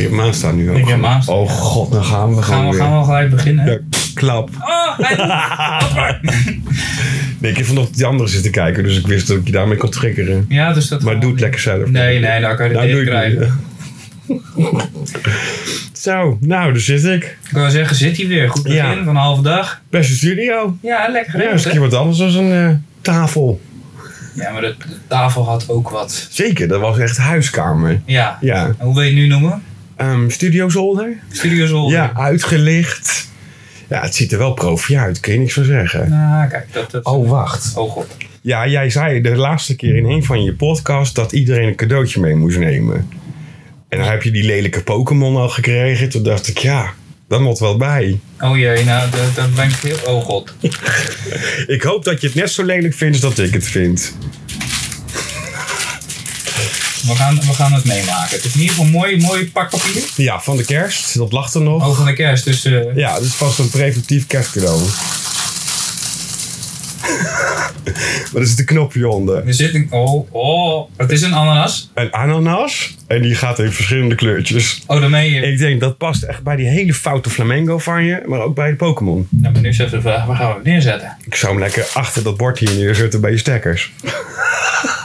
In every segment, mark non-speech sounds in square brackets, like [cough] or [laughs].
je hebt maan staan nu ook. Ik heb maan staan, Oh ja. god, dan gaan we Gaan gewoon we, weer. gaan we al gelijk beginnen? Ja, klap. Oh, hij [laughs] Nee, ik heb vanochtend die andere zitten kijken, dus ik wist dat ik je daarmee kon triggeren. ja, dus dat Maar doe het lekker zelf. Nee, nee, nou kan je Nou, doe ik krijgen. niet. [laughs] Zo, nou, daar zit ik. Ik wou zeggen, zit hij weer. Goed begin Ja. van een halve dag. Beste studio. Ja, lekker Ja, is een keer wat anders dan een eh, tafel. Ja, maar de, de tafel had ook wat. Zeker, dat was echt huiskamer. Ja. Ja. En Hoe wil je het nu noemen? Ehm studio zolder. Studio Zolder. Ja, uitgelicht. Ja, het ziet er wel profi uit, kun je niks van zeggen. Nou, kijk, dat... dat Oh, wacht. Oh god. Ja, jij zei de laatste keer in een van je podcasts dat iedereen een cadeautje mee moest nemen. En dan heb je die lelijke Pokémon al gekregen. Toen dacht ik, ja, dat moet wel bij. Oh jee, nou, dat, dat ben ik heel... Oh god. [laughs] Ik hoop dat je het net zo lelijk vindt als dat ik het vind. We gaan, we gaan het meemaken. Het is in ieder geval een mooi, mooi pakpapier. Ja, van de kerst, dat lacht er nog. Oh, van de kerst. Dus eh, Ja, is vast een preventief kerstcadeau. [laughs] maar er zit een knopje onder. er zit een... Oh, oh. Het is een ananas. Een ananas. En die gaat in verschillende kleurtjes. Oh, dan meen je... Ik denk dat past echt bij die hele foute flamengo van je. Maar ook bij de Pokémon. Nou, maar nu is even de vraag, waar gaan we het neerzetten? Ik zou hem lekker achter dat bord hier neerzetten bij je stekkers. [laughs]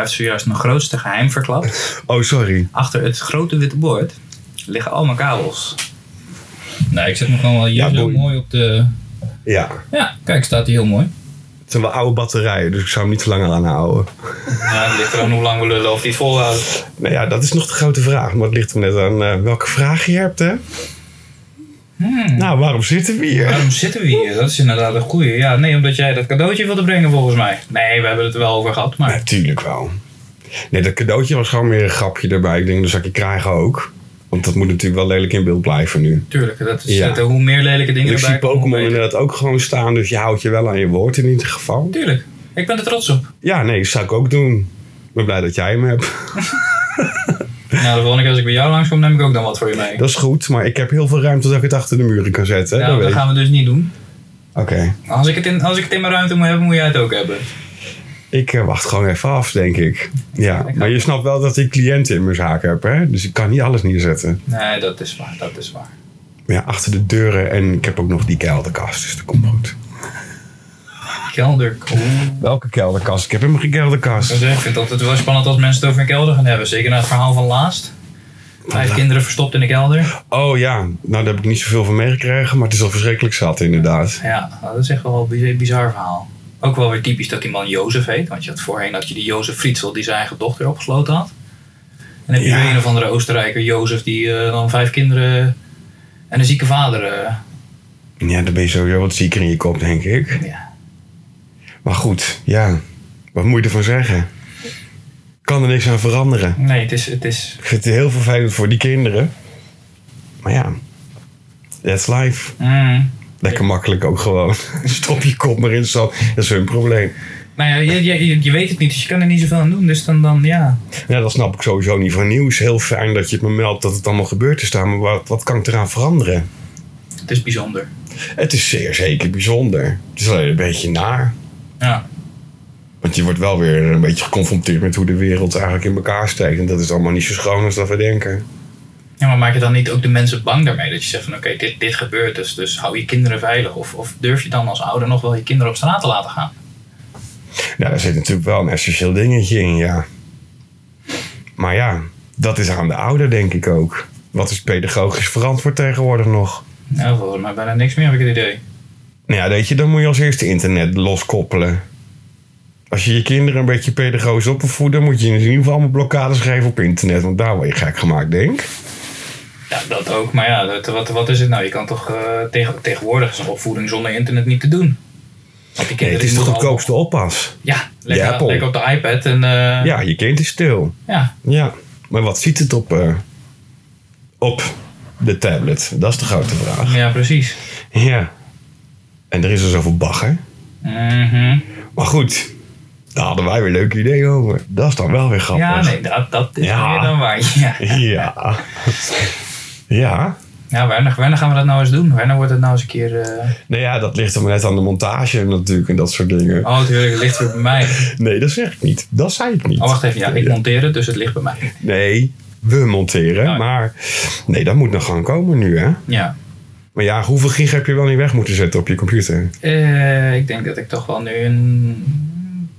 Hij heeft zojuist mijn grootste geheim verklapt. [laughs] Oh, sorry. Achter het grote witte bord liggen allemaal kabels. Nee, ik zet hem gewoon wel hier Ja, zo boei. mooi op de... Ja, Ja, kijk, staat hij heel mooi. het zijn wel oude batterijen, dus ik zou hem niet te lang aan houden. Ja, het ligt er aan hoe lang we lullen of die volhoudt. Nou ja, dat is nog de grote vraag. Maar het ligt er net aan eh, welke vraag je hebt, hè? Nou, waarom zitten we hier? Waarom zitten we hier? Dat is inderdaad een goeie. Ja, nee, omdat jij dat cadeautje wilde brengen volgens mij. Nee, we hebben het er wel over gehad, maar... Natuurlijk wel. Nee, dat cadeautje was gewoon weer een grapje erbij. Ik denk, dat ik je krijgen ook. Want dat moet natuurlijk wel lelijk in beeld blijven nu. Tuurlijk, dat is Ja. het, hoe meer lelijke dingen Ik erbij zie komen, hoe Pokémon inderdaad ook gewoon staan, dus je houdt je wel aan je woord in ieder geval. Tuurlijk, ik ben er trots op. Ja, nee, dat zou ik ook doen. Ik ben blij dat jij hem hebt. [laughs] Nou, de volgende keer als ik bij jou langskom, neem ik ook dan wat voor je mee. Dat is goed, maar ik heb heel veel ruimte dat ik het achter de muren kan zetten. hè, Nou, dat dat weet gaan we dus niet doen. Oké, Als ik, het in, als ik het in mijn ruimte moet hebben, moet jij het ook hebben. ik eh, wacht gewoon even af, denk ik. Ja, Ik maar je snapt wel dat ik cliënten in mijn zaak heb, hè? Dus ik kan niet alles neerzetten. Nee, dat is waar, dat is waar. Maar ja, achter de deuren en ik heb ook nog die kelderkast, dus dat komt goed. Kelder. Welke kelderkast? Ik heb helemaal geen kelderkast. Ik vind het altijd wel spannend als mensen het over een kelder gaan hebben. Zeker na het verhaal van laatst. Vijf kinderen verstopt in de kelder. Oh ja, nou daar heb ik niet zoveel van meegekregen, maar het is al verschrikkelijk zat inderdaad. Ja, nou, dat is echt wel een bizar, verhaal. Ook wel weer typisch dat die man Jozef heet. Want je had voorheen dat je die Jozef Frietsel die zijn eigen dochter opgesloten had. En dan heb je Ja. weer een of andere Oostenrijker, Jozef, die eh, dan vijf kinderen en een zieke vader. eh, Ja, dan ben je sowieso wat zieker in je kop, denk ik. ja. Maar goed, ja, wat moet je ervan zeggen? Kan er niks aan veranderen. Nee, het is, het is Ik vind het heel vervelend voor die kinderen. Maar ja, that's life. mm. Lekker makkelijk ook gewoon. [laughs] Stop je kop maar in zand. Dat is hun probleem. Nou ja, je, je, je- je weet het niet, dus je kan er niet zoveel aan doen. Dus dan, dan ja. Ja, dat snap ik sowieso niet van nieuws. Heel fijn dat je het me meldt dat het allemaal gebeurd is daar. Maar wat, wat kan ik eraan veranderen? Het is bijzonder. Het is zeer zeker bijzonder. Het is alleen een beetje naar. Ja. Want je wordt wel weer een beetje geconfronteerd met hoe de wereld eigenlijk in elkaar steekt. En dat is allemaal niet zo schoon als dat we denken. ja, maar maak je dan niet ook de mensen bang daarmee? Dat je zegt van oké, dit, dit gebeurt dus, dus hou je kinderen veilig. Of, of durf je dan als ouder nog wel je kinderen op straat te laten gaan? Ja, daar zit natuurlijk wel een essentieel dingetje in, ja. Maar ja, dat is aan de ouder, denk ik ook. Wat is pedagogisch verantwoord tegenwoordig nog? Nou, volgens mij bijna niks meer, heb ik het idee. Nou ja, weet je, dan moet je als eerste internet loskoppelen. Als je je kinderen een beetje pedagogisch op wil voeden, moet je in ieder geval allemaal blokkades geven op internet. Want daar word je gek gemaakt, denk ik. Ja, dat ook. Maar ja, dat, wat, wat is het nou? Je kan toch eh, tegen, tegenwoordig een opvoeding zonder internet niet te doen. Nee, het is de goedkoopste oppas. Ja, lekker, lekker op de iPad. En, eh, Ja, je kind is stil. ja. Ja, maar wat ziet het op, eh, op de tablet? Dat is de grote vraag. ja, precies. Ja. En er is er zoveel bagger. Mhm. Maar goed, daar hadden wij weer leuke ideeën over. Dat is dan wel weer grappig. Ja, nee, dat, dat is Ja. meer dan waar. Ja. Ja. Ja. Ja, wanneer, wanneer gaan we dat nou eens doen? Wanneer wordt het nou eens een keer... eh, Nou ja, dat ligt maar net aan de montage natuurlijk en dat soort dingen. Oh, natuurlijk, het ligt weer bij mij. Nee, dat zeg ik niet. Dat zei ik niet. Oh, wacht even. Ja, ik monteer het, dus het ligt bij mij. Nee, we monteren. Ja. Maar nee, dat moet nog gaan komen nu, hè? Ja. Maar ja, hoeveel gig heb je wel niet weg moeten zetten op je computer? Eh, ik denk dat ik toch wel nu een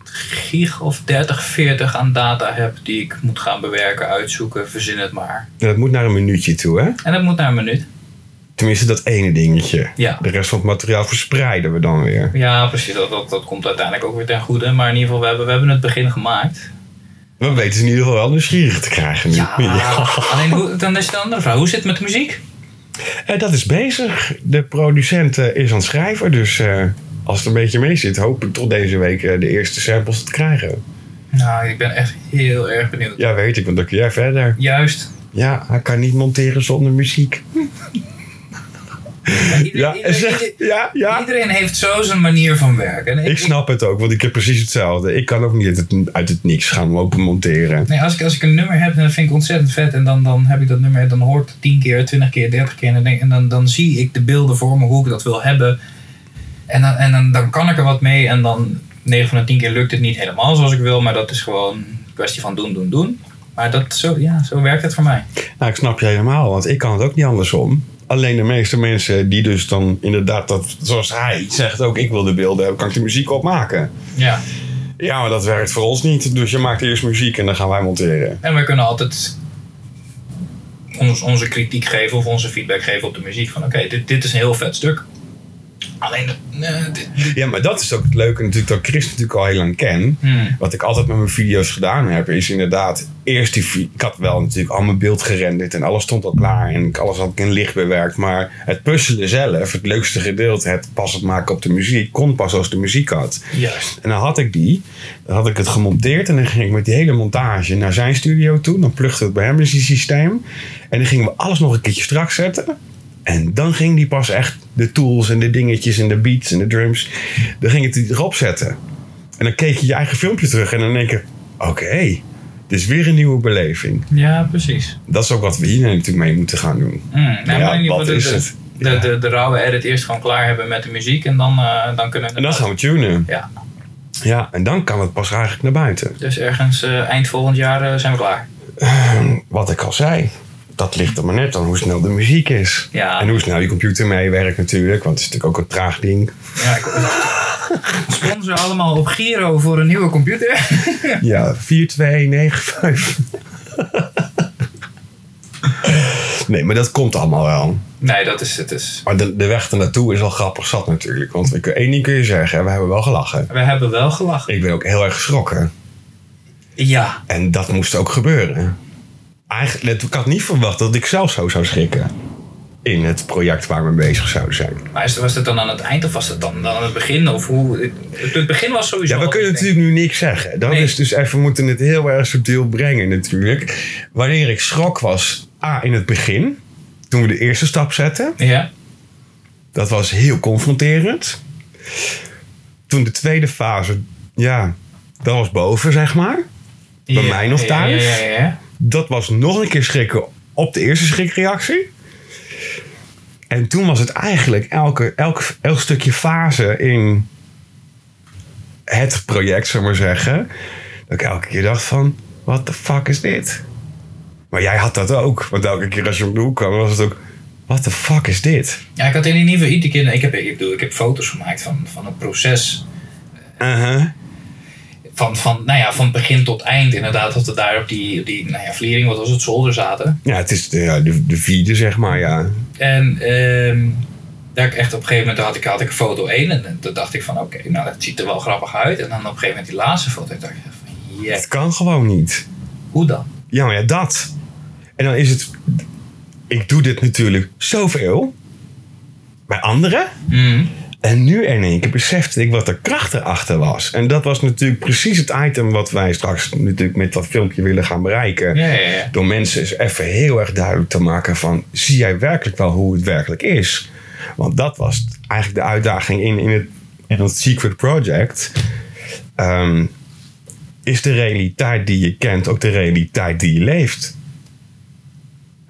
gig of 30, 40 aan data heb die ik moet gaan bewerken, uitzoeken, verzin het maar. Ja, dat moet naar een minuutje toe, hè? En dat moet naar een minuut. Tenminste, dat ene dingetje. Ja. De rest van het materiaal verspreiden we dan weer. Ja, precies. Dat, dat, dat komt uiteindelijk ook weer ten goede. Maar in ieder geval, we hebben, we hebben het begin gemaakt. We weten ze in ieder geval wel nieuwsgierig te krijgen nu. [laughs] Alleen, hoe, dan is de andere vraag. Hoe zit het met de muziek? Eh, dat is bezig. De producent eh, is aan het schrijven. Dus eh, als het een beetje mee zit, hoop ik tot deze week de eerste samples te krijgen. Nou, ik ben echt heel erg benieuwd. Ja, weet ik, want dan kun jij verder. Juist. Ja, hij kan niet monteren zonder muziek. [laughs] Ja, iedereen, Ja, ja, heeft zo zijn manier van werken. En Ik snap het ook, want ik heb precies hetzelfde. Ik kan ook niet uit het, uit het niks gaan lopen monteren. Nee, als ik, als ik een nummer heb, dan vind ik ontzettend vet. En dan, dan heb ik dat nummer, dan hoort het 10 keer, 20 keer, 30 keer. En, dan, denk, en dan, dan zie ik de beelden voor me, hoe ik dat wil hebben. En, dan, en dan, dan kan ik er wat mee. En dan 9 van de 10 keer lukt het niet helemaal zoals ik wil. Maar dat is gewoon een kwestie van doen, doen, doen. Maar dat, zo, ja, zo werkt het voor mij. Nou, ik snap je helemaal, want ik kan het ook niet andersom. Alleen de meeste mensen die dus dan inderdaad, dat, zoals hij zegt ook, ik wil de beelden hebben, kan ik de muziek opmaken. Ja. Ja, maar dat werkt voor ons niet. Dus je maakt eerst muziek en dan gaan wij monteren. En we kunnen altijd ons, onze kritiek geven of onze feedback geven op de muziek. Van oké, dit, dit is een heel vet stuk. Alleen, eh, dit, dit- Ja, maar dat is ook het leuke natuurlijk dat ik Chris natuurlijk al heel lang ken. Hmm. Wat ik altijd met mijn video's gedaan heb, is inderdaad eerst die... Ik had wel natuurlijk al mijn beeld gerenderd en alles stond al klaar. En alles had ik in licht bewerkt. Maar het puzzelen zelf, het leukste gedeelte, het passend maken op de muziek, kon pas als de muziek had. Juist. En dan had ik die, dan had ik het gemonteerd en dan ging ik met die hele montage naar zijn studio toe. Dan plugde het bij hem in zijn systeem. En dan gingen we alles nog een keertje strak zetten. En dan ging die pas echt de tools en de dingetjes en de beats en de drums. Dan ging het erop zetten. En dan keek je je eigen filmpje terug en dan denk je: oké, dit is weer een nieuwe beleving. Ja, precies. Dat is ook wat we hier natuurlijk mee moeten gaan doen. Mm, nee, Ja, wat is de, het? De, Ja. de, de rauwe edit eerst gewoon klaar hebben met de muziek en dan, eh, dan kunnen we... En dan gaan we tunen. Ja, Ja, en dan kan het pas eigenlijk naar buiten. dus ergens eh, eind volgend jaar eh, zijn we klaar. wat ik al zei, dat ligt er maar net aan hoe snel de muziek is. Ja. En hoe snel je computer meewerkt natuurlijk, want het is natuurlijk ook een traag ding. Ja, ik, sponsor allemaal op Giro voor een nieuwe computer. [laughs] Ja, 4295. nee, maar dat komt allemaal wel. nee, dat is het. Is. Maar de, de weg ernaartoe is wel grappig zat natuurlijk. Want kunnen- één ding kun je zeggen, we hebben wel gelachen. We hebben wel gelachen. Ik ben ook heel erg geschrokken. Ja, En dat moest ook gebeuren. Eigenlijk, ik had niet verwacht dat ik zelf zo zou schrikken. In het project waar we mee bezig zouden zijn. maar was het dan aan het eind of was het dan, dan aan het begin? Of hoe? Het, het begin was sowieso... Ja, we kunnen natuurlijk nu niks zeggen. Dat Nee. is dus even, we moeten het heel erg subtiel brengen natuurlijk. Wanneer ik schrok was, A, in het begin. Toen we de eerste stap zetten. Ja, Dat was heel confronterend. Toen de tweede fase, ja, dat was boven, zeg maar. Bij Ja, mij nog ja, thuis. Ja, ja, ja. Dat was nog een keer schrikken op de eerste schrikreactie. En toen was het eigenlijk elke, elk, elk stukje fase in het project, we maar zeggen. Dat ik elke keer dacht van, what the fuck is dit? Maar jij had dat ook. Want elke keer als je op de hoek kwam, was het ook, what the fuck is dit? Ja, ik had in ieder geval iedere keer... Ik heb, ik, bedoel, ik heb foto's gemaakt van, van het proces. Uh-huh. Van, van, nou ja, van begin tot eind inderdaad. Dat we daar op die, die nou ja, vliering, wat was het, zolder zaten. Ja, het is de, ja, de, de vierde, zeg maar, ja. En ehm daar ik echt op een gegeven moment had ik, had ik een foto 1 en toen dacht ik van oké, nou dat ziet er wel grappig uit. En dan op een gegeven moment die laatste foto, ik dacht ik van yeah, Het kan gewoon niet. hoe dan? Ja, maar ja, dat. En dan is het... Ik doe dit natuurlijk zoveel. Bij anderen. Mm. En nu in één keer besefte ik wat de kracht erachter was. En dat was natuurlijk precies het item wat wij straks natuurlijk met dat filmpje willen gaan bereiken. Ja, ja, ja. Door mensen eens even heel erg duidelijk te maken van... zie jij werkelijk wel hoe het werkelijk is? Want dat was eigenlijk de uitdaging in, in, het, in het Secret Project. Ehm, is de realiteit die je kent ook de realiteit die je leeft?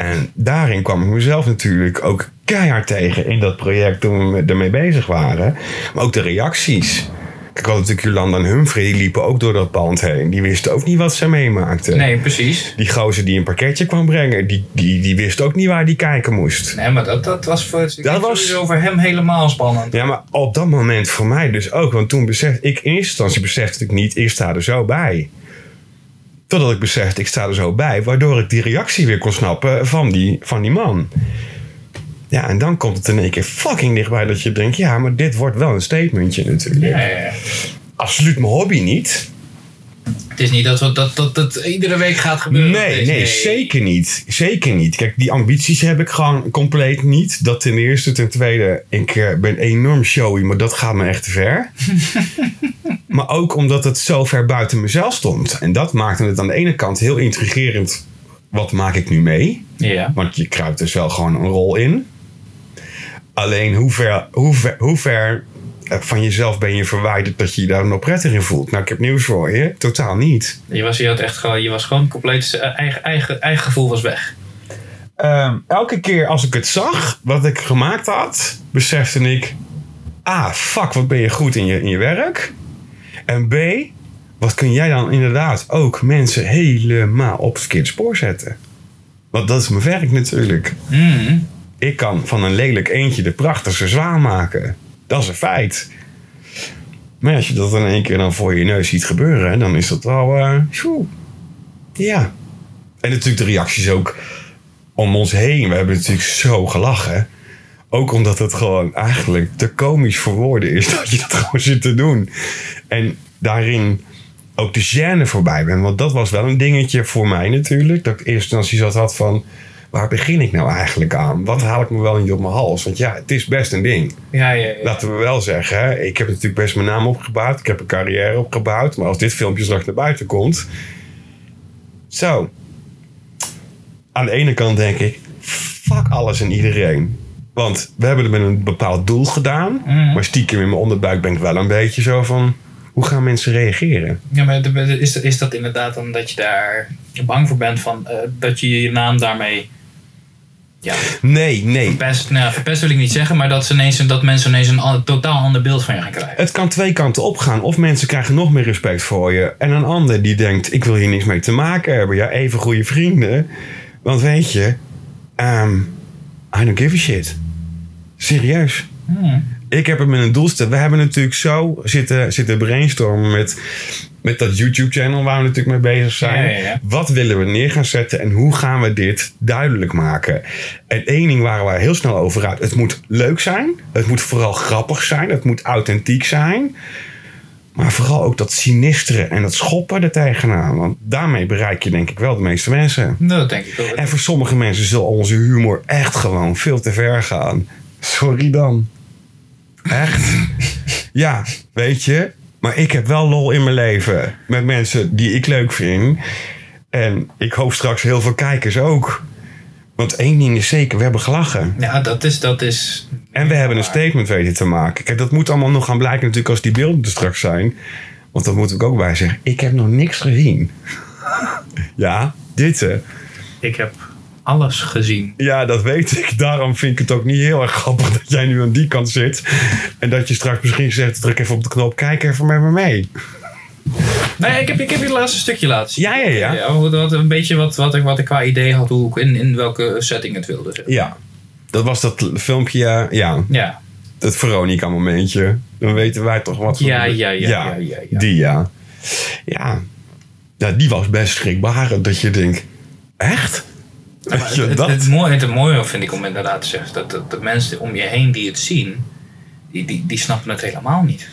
En daarin kwam ik mezelf natuurlijk ook keihard tegen in dat project toen we ermee bezig waren. Maar ook de reacties. Kijk, ik had natuurlijk Jolanda en Humphrey, die liepen ook door dat pand heen. Die wisten ook niet wat ze meemaakten. Nee, precies. Die gozer die een pakketje kwam brengen, die, die, die wist ook niet waar die kijken moest. Nee, maar dat, dat was voor, Dat was- voor hem helemaal spannend. Ja, maar op dat moment voor mij dus ook. Want toen besefte ik, in eerste instantie besefte ik niet, ik sta er zo bij. Totdat ik besefte, ik sta er zo bij. Waardoor ik die reactie weer kon snappen van die, van die man. Ja, en dan komt het in één keer fucking dichtbij dat je denkt... Ja, maar dit wordt wel een statementje natuurlijk. Ja, ja, ja. Absoluut mijn hobby niet. Het is niet dat we, dat, dat dat iedere week gaat gebeuren. Nee, nee, zeker niet. Zeker niet. Kijk, die ambities heb ik gewoon compleet niet. Dat ten eerste. Ten tweede, ik eh, ben enorm showy, maar dat gaat me echt te ver. [laughs] maar ook omdat het zo ver buiten mezelf stond. En dat maakte het aan de ene kant heel intrigerend. Wat maak ik nu mee? Ja. Want je kruipt dus wel gewoon een rol in. Alleen hoe ver, hoe ver, hoe ver van jezelf ben je verwijderd dat je je daar nog prettig in voelt? Nou, ik heb nieuws voor je. Totaal niet. Je was, je had echt gewoon, je was gewoon compleet, eh, eigen, eigen, eigen gevoel was weg. Ehm, elke keer als ik het zag, wat ik gemaakt had, besefte ik... A, fuck, wat ben je goed in je, in je werk. En B, wat kun jij dan inderdaad ook mensen helemaal op het verkeerde spoor zetten. Want dat is mijn werk natuurlijk. Mm. Ik kan van een lelijk eentje de prachtigste zwaan maken. Dat is een feit. Maar als je dat in één keer dan voor je neus ziet gebeuren, dan is dat wel... eh, ja. En natuurlijk de reacties ook om ons heen. We hebben natuurlijk zo gelachen. Ook omdat het gewoon eigenlijk te komisch voor woorden is [laughs] dat je dat gewoon zit te doen. En daarin ook de gêne voorbij ben. Want dat was wel een dingetje voor mij natuurlijk. Dat ik in eerste instantie zat had van... Waar begin ik nou eigenlijk aan? Wat haal ik me wel niet op mijn hals? Want ja, het is best een ding. Ja, ja, ja. Laten we wel zeggen, hè, ik heb natuurlijk best mijn naam opgebouwd. Ik heb een carrière opgebouwd. Maar als dit filmpje straks naar buiten komt. Zo. Aan de ene kant denk ik, fuck alles en iedereen. Want we hebben het met een bepaald doel gedaan. Mhm. Maar stiekem in mijn onderbuik ben ik wel een beetje zo van... Hoe gaan mensen reageren? Ja, maar is, is dat inderdaad dan dat je daar bang voor bent van eh, dat je je naam daarmee ja, Nee, nee. verpest, nou, verpest wil ik niet zeggen, maar dat, ze ineens, dat mensen ineens een an- totaal ander beeld van je gaan krijgen. Het kan twee kanten opgaan. Of mensen krijgen nog meer respect voor je. En een ander die denkt, ik wil hier niks mee te maken hebben. Ja, even goede vrienden. Want weet je, ehm, I don't give a shit. Serieus. Hmm. Ik heb het met een doelstelling. We hebben natuurlijk zo zitten, zitten brainstormen met, met dat YouTube-channel waar we natuurlijk mee bezig zijn. Ja, ja, ja. Wat willen we neer gaan zetten en hoe gaan we dit duidelijk maken? En één ding waren we heel snel over uit. Het moet leuk zijn. Het moet vooral grappig zijn. Het moet authentiek zijn. Maar vooral ook dat sinisteren en dat schoppen er tegenaan. Want daarmee bereik je denk ik wel de meeste mensen. Nou, dat denk ik wel. En voor sommige mensen zal onze humor echt gewoon veel te ver gaan. Sorry dan. Echt? Ja, weet je. Maar ik heb wel lol in mijn leven. Met mensen die ik leuk vind. En ik hoop straks heel veel kijkers ook. Want één ding is zeker, we hebben gelachen. Ja, dat is, dat is... En we hebben een statement weten te maken. Kijk, dat moet allemaal nog gaan blijken natuurlijk als die beelden er straks zijn. Want dat moet ik ook bij zeggen. Ik heb nog niks gezien. [laughs] ja, dit hè. Ik heb alles gezien. Ja, dat weet ik. Daarom vind ik het ook niet heel erg grappig dat jij nu aan die kant zit. En dat je straks misschien zegt, druk even op de knop, kijk even met me mee. Nee, ik heb, ik heb je het laatste stukje laten zien. Ja, ja, ja. Ja, wat, wat, een beetje wat, wat, ik, wat ik qua idee had, hoe ik in, in welke setting het wilde. zeg. Ja. Dat was dat filmpje, ja, Ja. het Veronica momentje. Dan weten wij toch wat. Ja, ja, ja, ja, ja, ja. Die ja. Ja. Ja, die was best schrikbarend. Dat je denkt, echt? Maar het, het, mooie, het mooie vind ik om inderdaad te zeggen, dat, dat de mensen om je heen die het zien, die, die, die snappen het helemaal niet.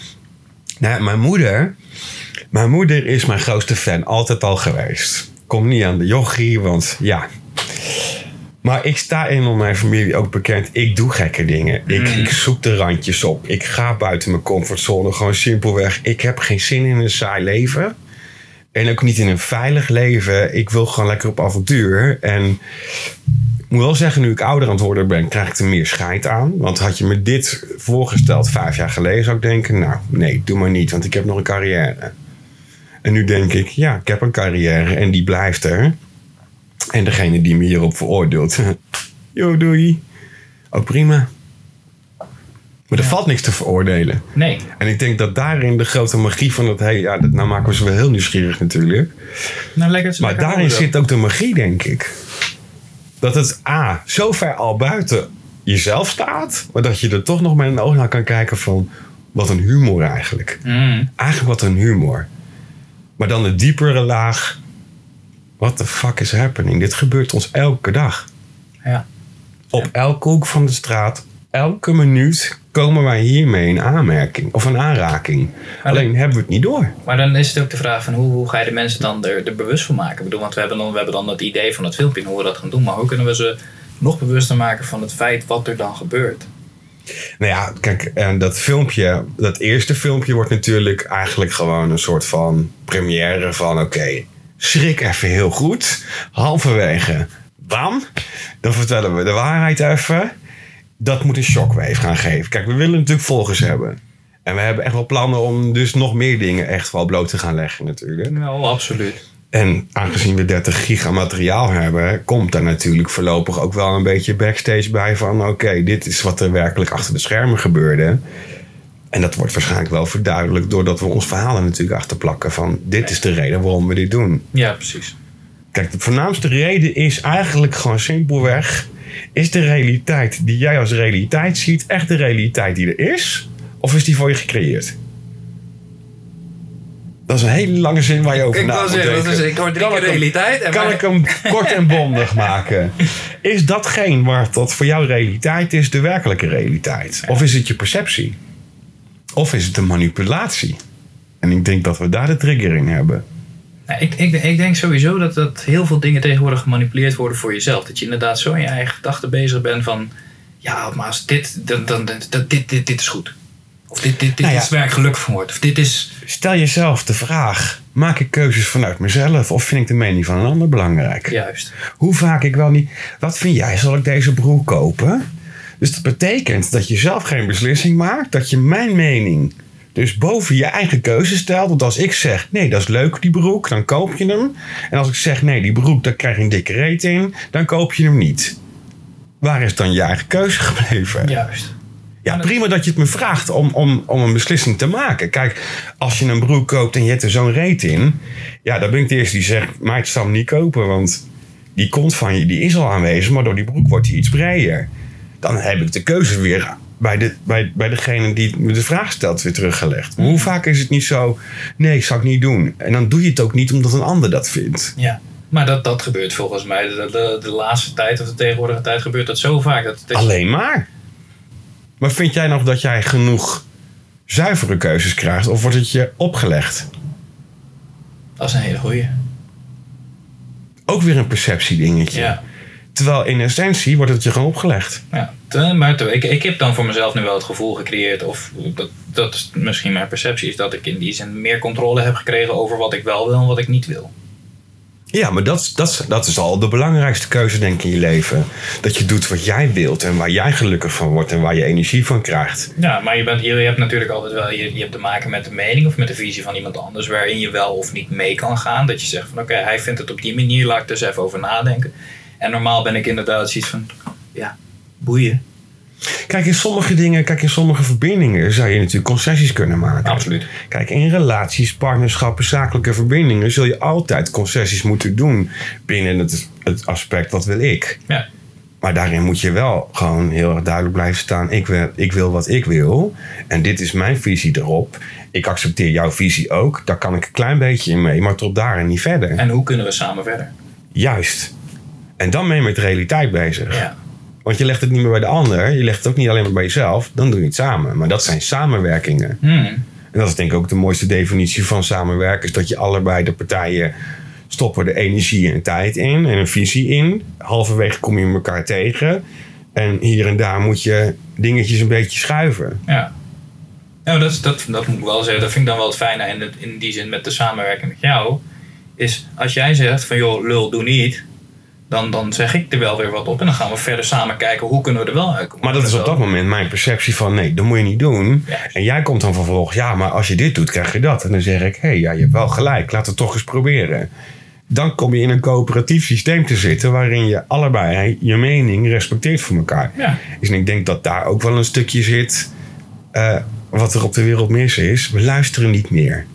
Nou, mijn moeder. Mijn moeder is mijn grootste fan, altijd al geweest. Kom niet aan de jochie, want ja. Maar ik sta in mijn familie ook bekend. Ik doe gekke dingen. Ik, ik zoek de randjes op. Ik ga buiten mijn comfortzone. Gewoon simpelweg. Ik heb geen zin in een saai leven. En ook niet in een veilig leven. Ik wil gewoon lekker op avontuur. En ik moet wel zeggen, nu ik ouder aan het worden ben, krijg ik er meer scheid aan. Want had je me dit voorgesteld vijf jaar geleden, zou ik denken: Nou, nee, doe maar niet, want ik heb nog een carrière. En nu denk ik: Ja, ik heb een carrière en die blijft er. En degene die me hierop veroordeelt, [laughs] joh, doei. Ook prima. Maar er valt niks te veroordelen. Nee. En ik denk dat daarin de grote magie van het... Hey, ja, dat, nou maken we ze wel heel nieuwsgierig natuurlijk. Nou, lekker, Maar lekker daarin zit ook de magie, denk ik. Dat het A, zo ver al buiten jezelf staat... maar dat je er toch nog met een oog naar kan kijken van... wat een humor eigenlijk. Mm. Eigenlijk wat een humor. Maar dan de diepere laag... What the fuck is happening? Dit gebeurt ons elke dag. Ja. Op elke hoek van de straat, elke minuut komen wij hiermee in aanmerking of een aanraking. Alleen hebben we het niet door. Maar dan is het ook de vraag van hoe, hoe ga je de mensen dan er, er bewust van maken? Ik bedoel, want we hebben, dan, we hebben dan het idee van het filmpje en hoe we dat gaan doen. Maar hoe kunnen we ze nog bewuster maken van het feit wat er dan gebeurt? Nou ja, kijk, en dat filmpje, dat eerste filmpje wordt natuurlijk eigenlijk gewoon een soort van première van oké, schrik even heel goed. Halverwege, bam, dan vertellen we de waarheid even. Dat moet een shockwave gaan geven. Kijk, we willen natuurlijk volgers hebben. En we hebben echt wel plannen om dus nog meer dingen echt wel bloot te gaan leggen natuurlijk. Nou, absoluut. En aangezien we 30 giga materiaal hebben, komt daar natuurlijk voorlopig ook wel een beetje backstage bij van oké, dit is wat er werkelijk achter de schermen gebeurde. En dat wordt waarschijnlijk wel verduidelijkt doordat we ons verhalen natuurlijk achterplakken van dit is de reden waarom we dit doen. Ja, precies. Kijk, de voornaamste reden is eigenlijk gewoon simpelweg, is de realiteit die jij als realiteit ziet echt de realiteit die er is? Of is die voor je gecreëerd? Dat is een hele lange zin waar je over na moet zeggen, dat denken. is, ik hoor drie Kan keer ik hem- realiteit. En kan ik hem kort en bondig [laughs] maken? Is datgene waar dat voor jou realiteit is, de werkelijke realiteit? Of is het je perceptie? Of is het een manipulatie? En ik denk dat we daar de trigger in hebben. Nou, ik, ik, ik denk sowieso dat, dat heel veel dingen tegenwoordig gemanipuleerd worden voor jezelf. Dat je inderdaad zo in je eigen gedachten bezig bent van... Ja, maar als dit, dan, dan, dan, dit, dit, dit is goed. Of dit, dit, dit Nou ja. is waar ik gelukkig van word. Of dit is... Stel jezelf de vraag: maak ik keuzes vanuit mezelf of vind ik de mening van een ander belangrijk? Juist. Hoe vaak ik wel niet. Wat vind jij? Zal ik deze broek kopen? Dus dat betekent dat je zelf geen beslissing maakt, dat je mijn mening dus boven je eigen keuze stelt. Want als ik zeg, nee, dat is leuk die broek, dan koop je hem. En als ik zeg, nee, die broek, daar krijg je een dikke reet in, dan koop je hem niet. Waar is dan je eigen keuze [laughs] gebleven? Juist. Ja, prima dat je het me vraagt om, om, om een beslissing te maken. Kijk, als je een broek koopt en je hebt er zo'n reet in... Ja, dan ben ik de eerste die zegt, maar ik zal hem niet kopen. Want die kont van je die is al aanwezig, maar door die broek wordt hij iets breder. Dan heb ik de keuze weer bij, de, bij, bij degene die me de vraag stelt weer teruggelegd. Maar hoe vaak is het niet zo, nee, ik zal het niet doen. En dan doe je het ook niet omdat een ander dat vindt. Ja. Maar dat, dat gebeurt volgens mij de, de, de laatste tijd of de tegenwoordige tijd gebeurt dat zo vaak. Dat is- Alleen maar. Maar vind jij nog dat jij genoeg zuivere keuzes krijgt? Of wordt het je opgelegd? Dat is een hele goeie. Ook weer een perceptiedingetje. Ja. Terwijl in essentie wordt het je gewoon opgelegd. Ja, te- maar te- ik, ik heb dan voor mezelf nu wel het gevoel gecreëerd, of dat, dat is misschien mijn perceptie, is dat ik in die zin meer controle heb gekregen over wat ik wel wil en wat ik niet wil. Ja, maar dat, is- dat, is- dat is al de belangrijkste keuze, denk ik, in je leven. Dat je doet wat jij wilt en waar jij gelukkig van wordt en waar je energie van krijgt. Ja, maar je, bent, je, je hebt natuurlijk altijd wel, je, je hebt te maken met de mening of met de visie van iemand anders, waarin je wel of niet mee kan gaan. Dat je zegt van oké, hij vindt het op die manier, laat ik er eens even over nadenken. En normaal ben ik inderdaad zoiets van, ja, boeien. Kijk, in sommige dingen, kijk, in sommige verbindingen zou je natuurlijk concessies kunnen maken. Absoluut. Kijk, in relaties, partnerschappen, zakelijke verbindingen zul je altijd concessies moeten doen binnen het, het aspect wat wil ik. Ja, Maar daarin moet je wel gewoon heel erg duidelijk blijven staan. Ik wil, ik wil wat ik wil. En dit is mijn visie erop. Ik accepteer jouw visie ook. Daar kan ik een klein beetje in mee. Maar tot daar en niet verder. en hoe kunnen we samen verder? Juist. En dan ben je met de realiteit bezig. Ja, Want je legt het niet meer bij de ander. Je legt het ook niet alleen maar bij jezelf. Dan doe je het samen. Maar dat zijn samenwerkingen. Hmm. En dat is denk ik ook de mooiste definitie van samenwerken. Is dat je allebei de partijen stoppen er energie en tijd in. En een visie in. Halverwege kom je elkaar tegen. En hier en daar moet je dingetjes een beetje schuiven. Ja. Nou, dat, dat, dat moet ik wel zeggen. Dat vind ik dan wel het fijne in, in die zin met de samenwerking met jou. Is als jij zegt van joh, lul, doe niet. Dan, dan zeg ik er wel weer wat op. En dan gaan we verder samen kijken hoe kunnen we er wel uitkomen. Maar dat is op dat moment mijn perceptie van nee, dat moet je niet doen. En jij komt dan vervolgens, ja, maar als je dit doet, krijg je dat. En dan zeg ik, hé, hey, ja, je hebt wel gelijk, laten we het toch eens proberen. Dan kom je in een coöperatief systeem te zitten waarin je allebei je mening respecteert voor elkaar. Ja. Dus ik denk dat daar ook wel een stukje zit eh, wat er op de wereld mis is. We luisteren niet meer.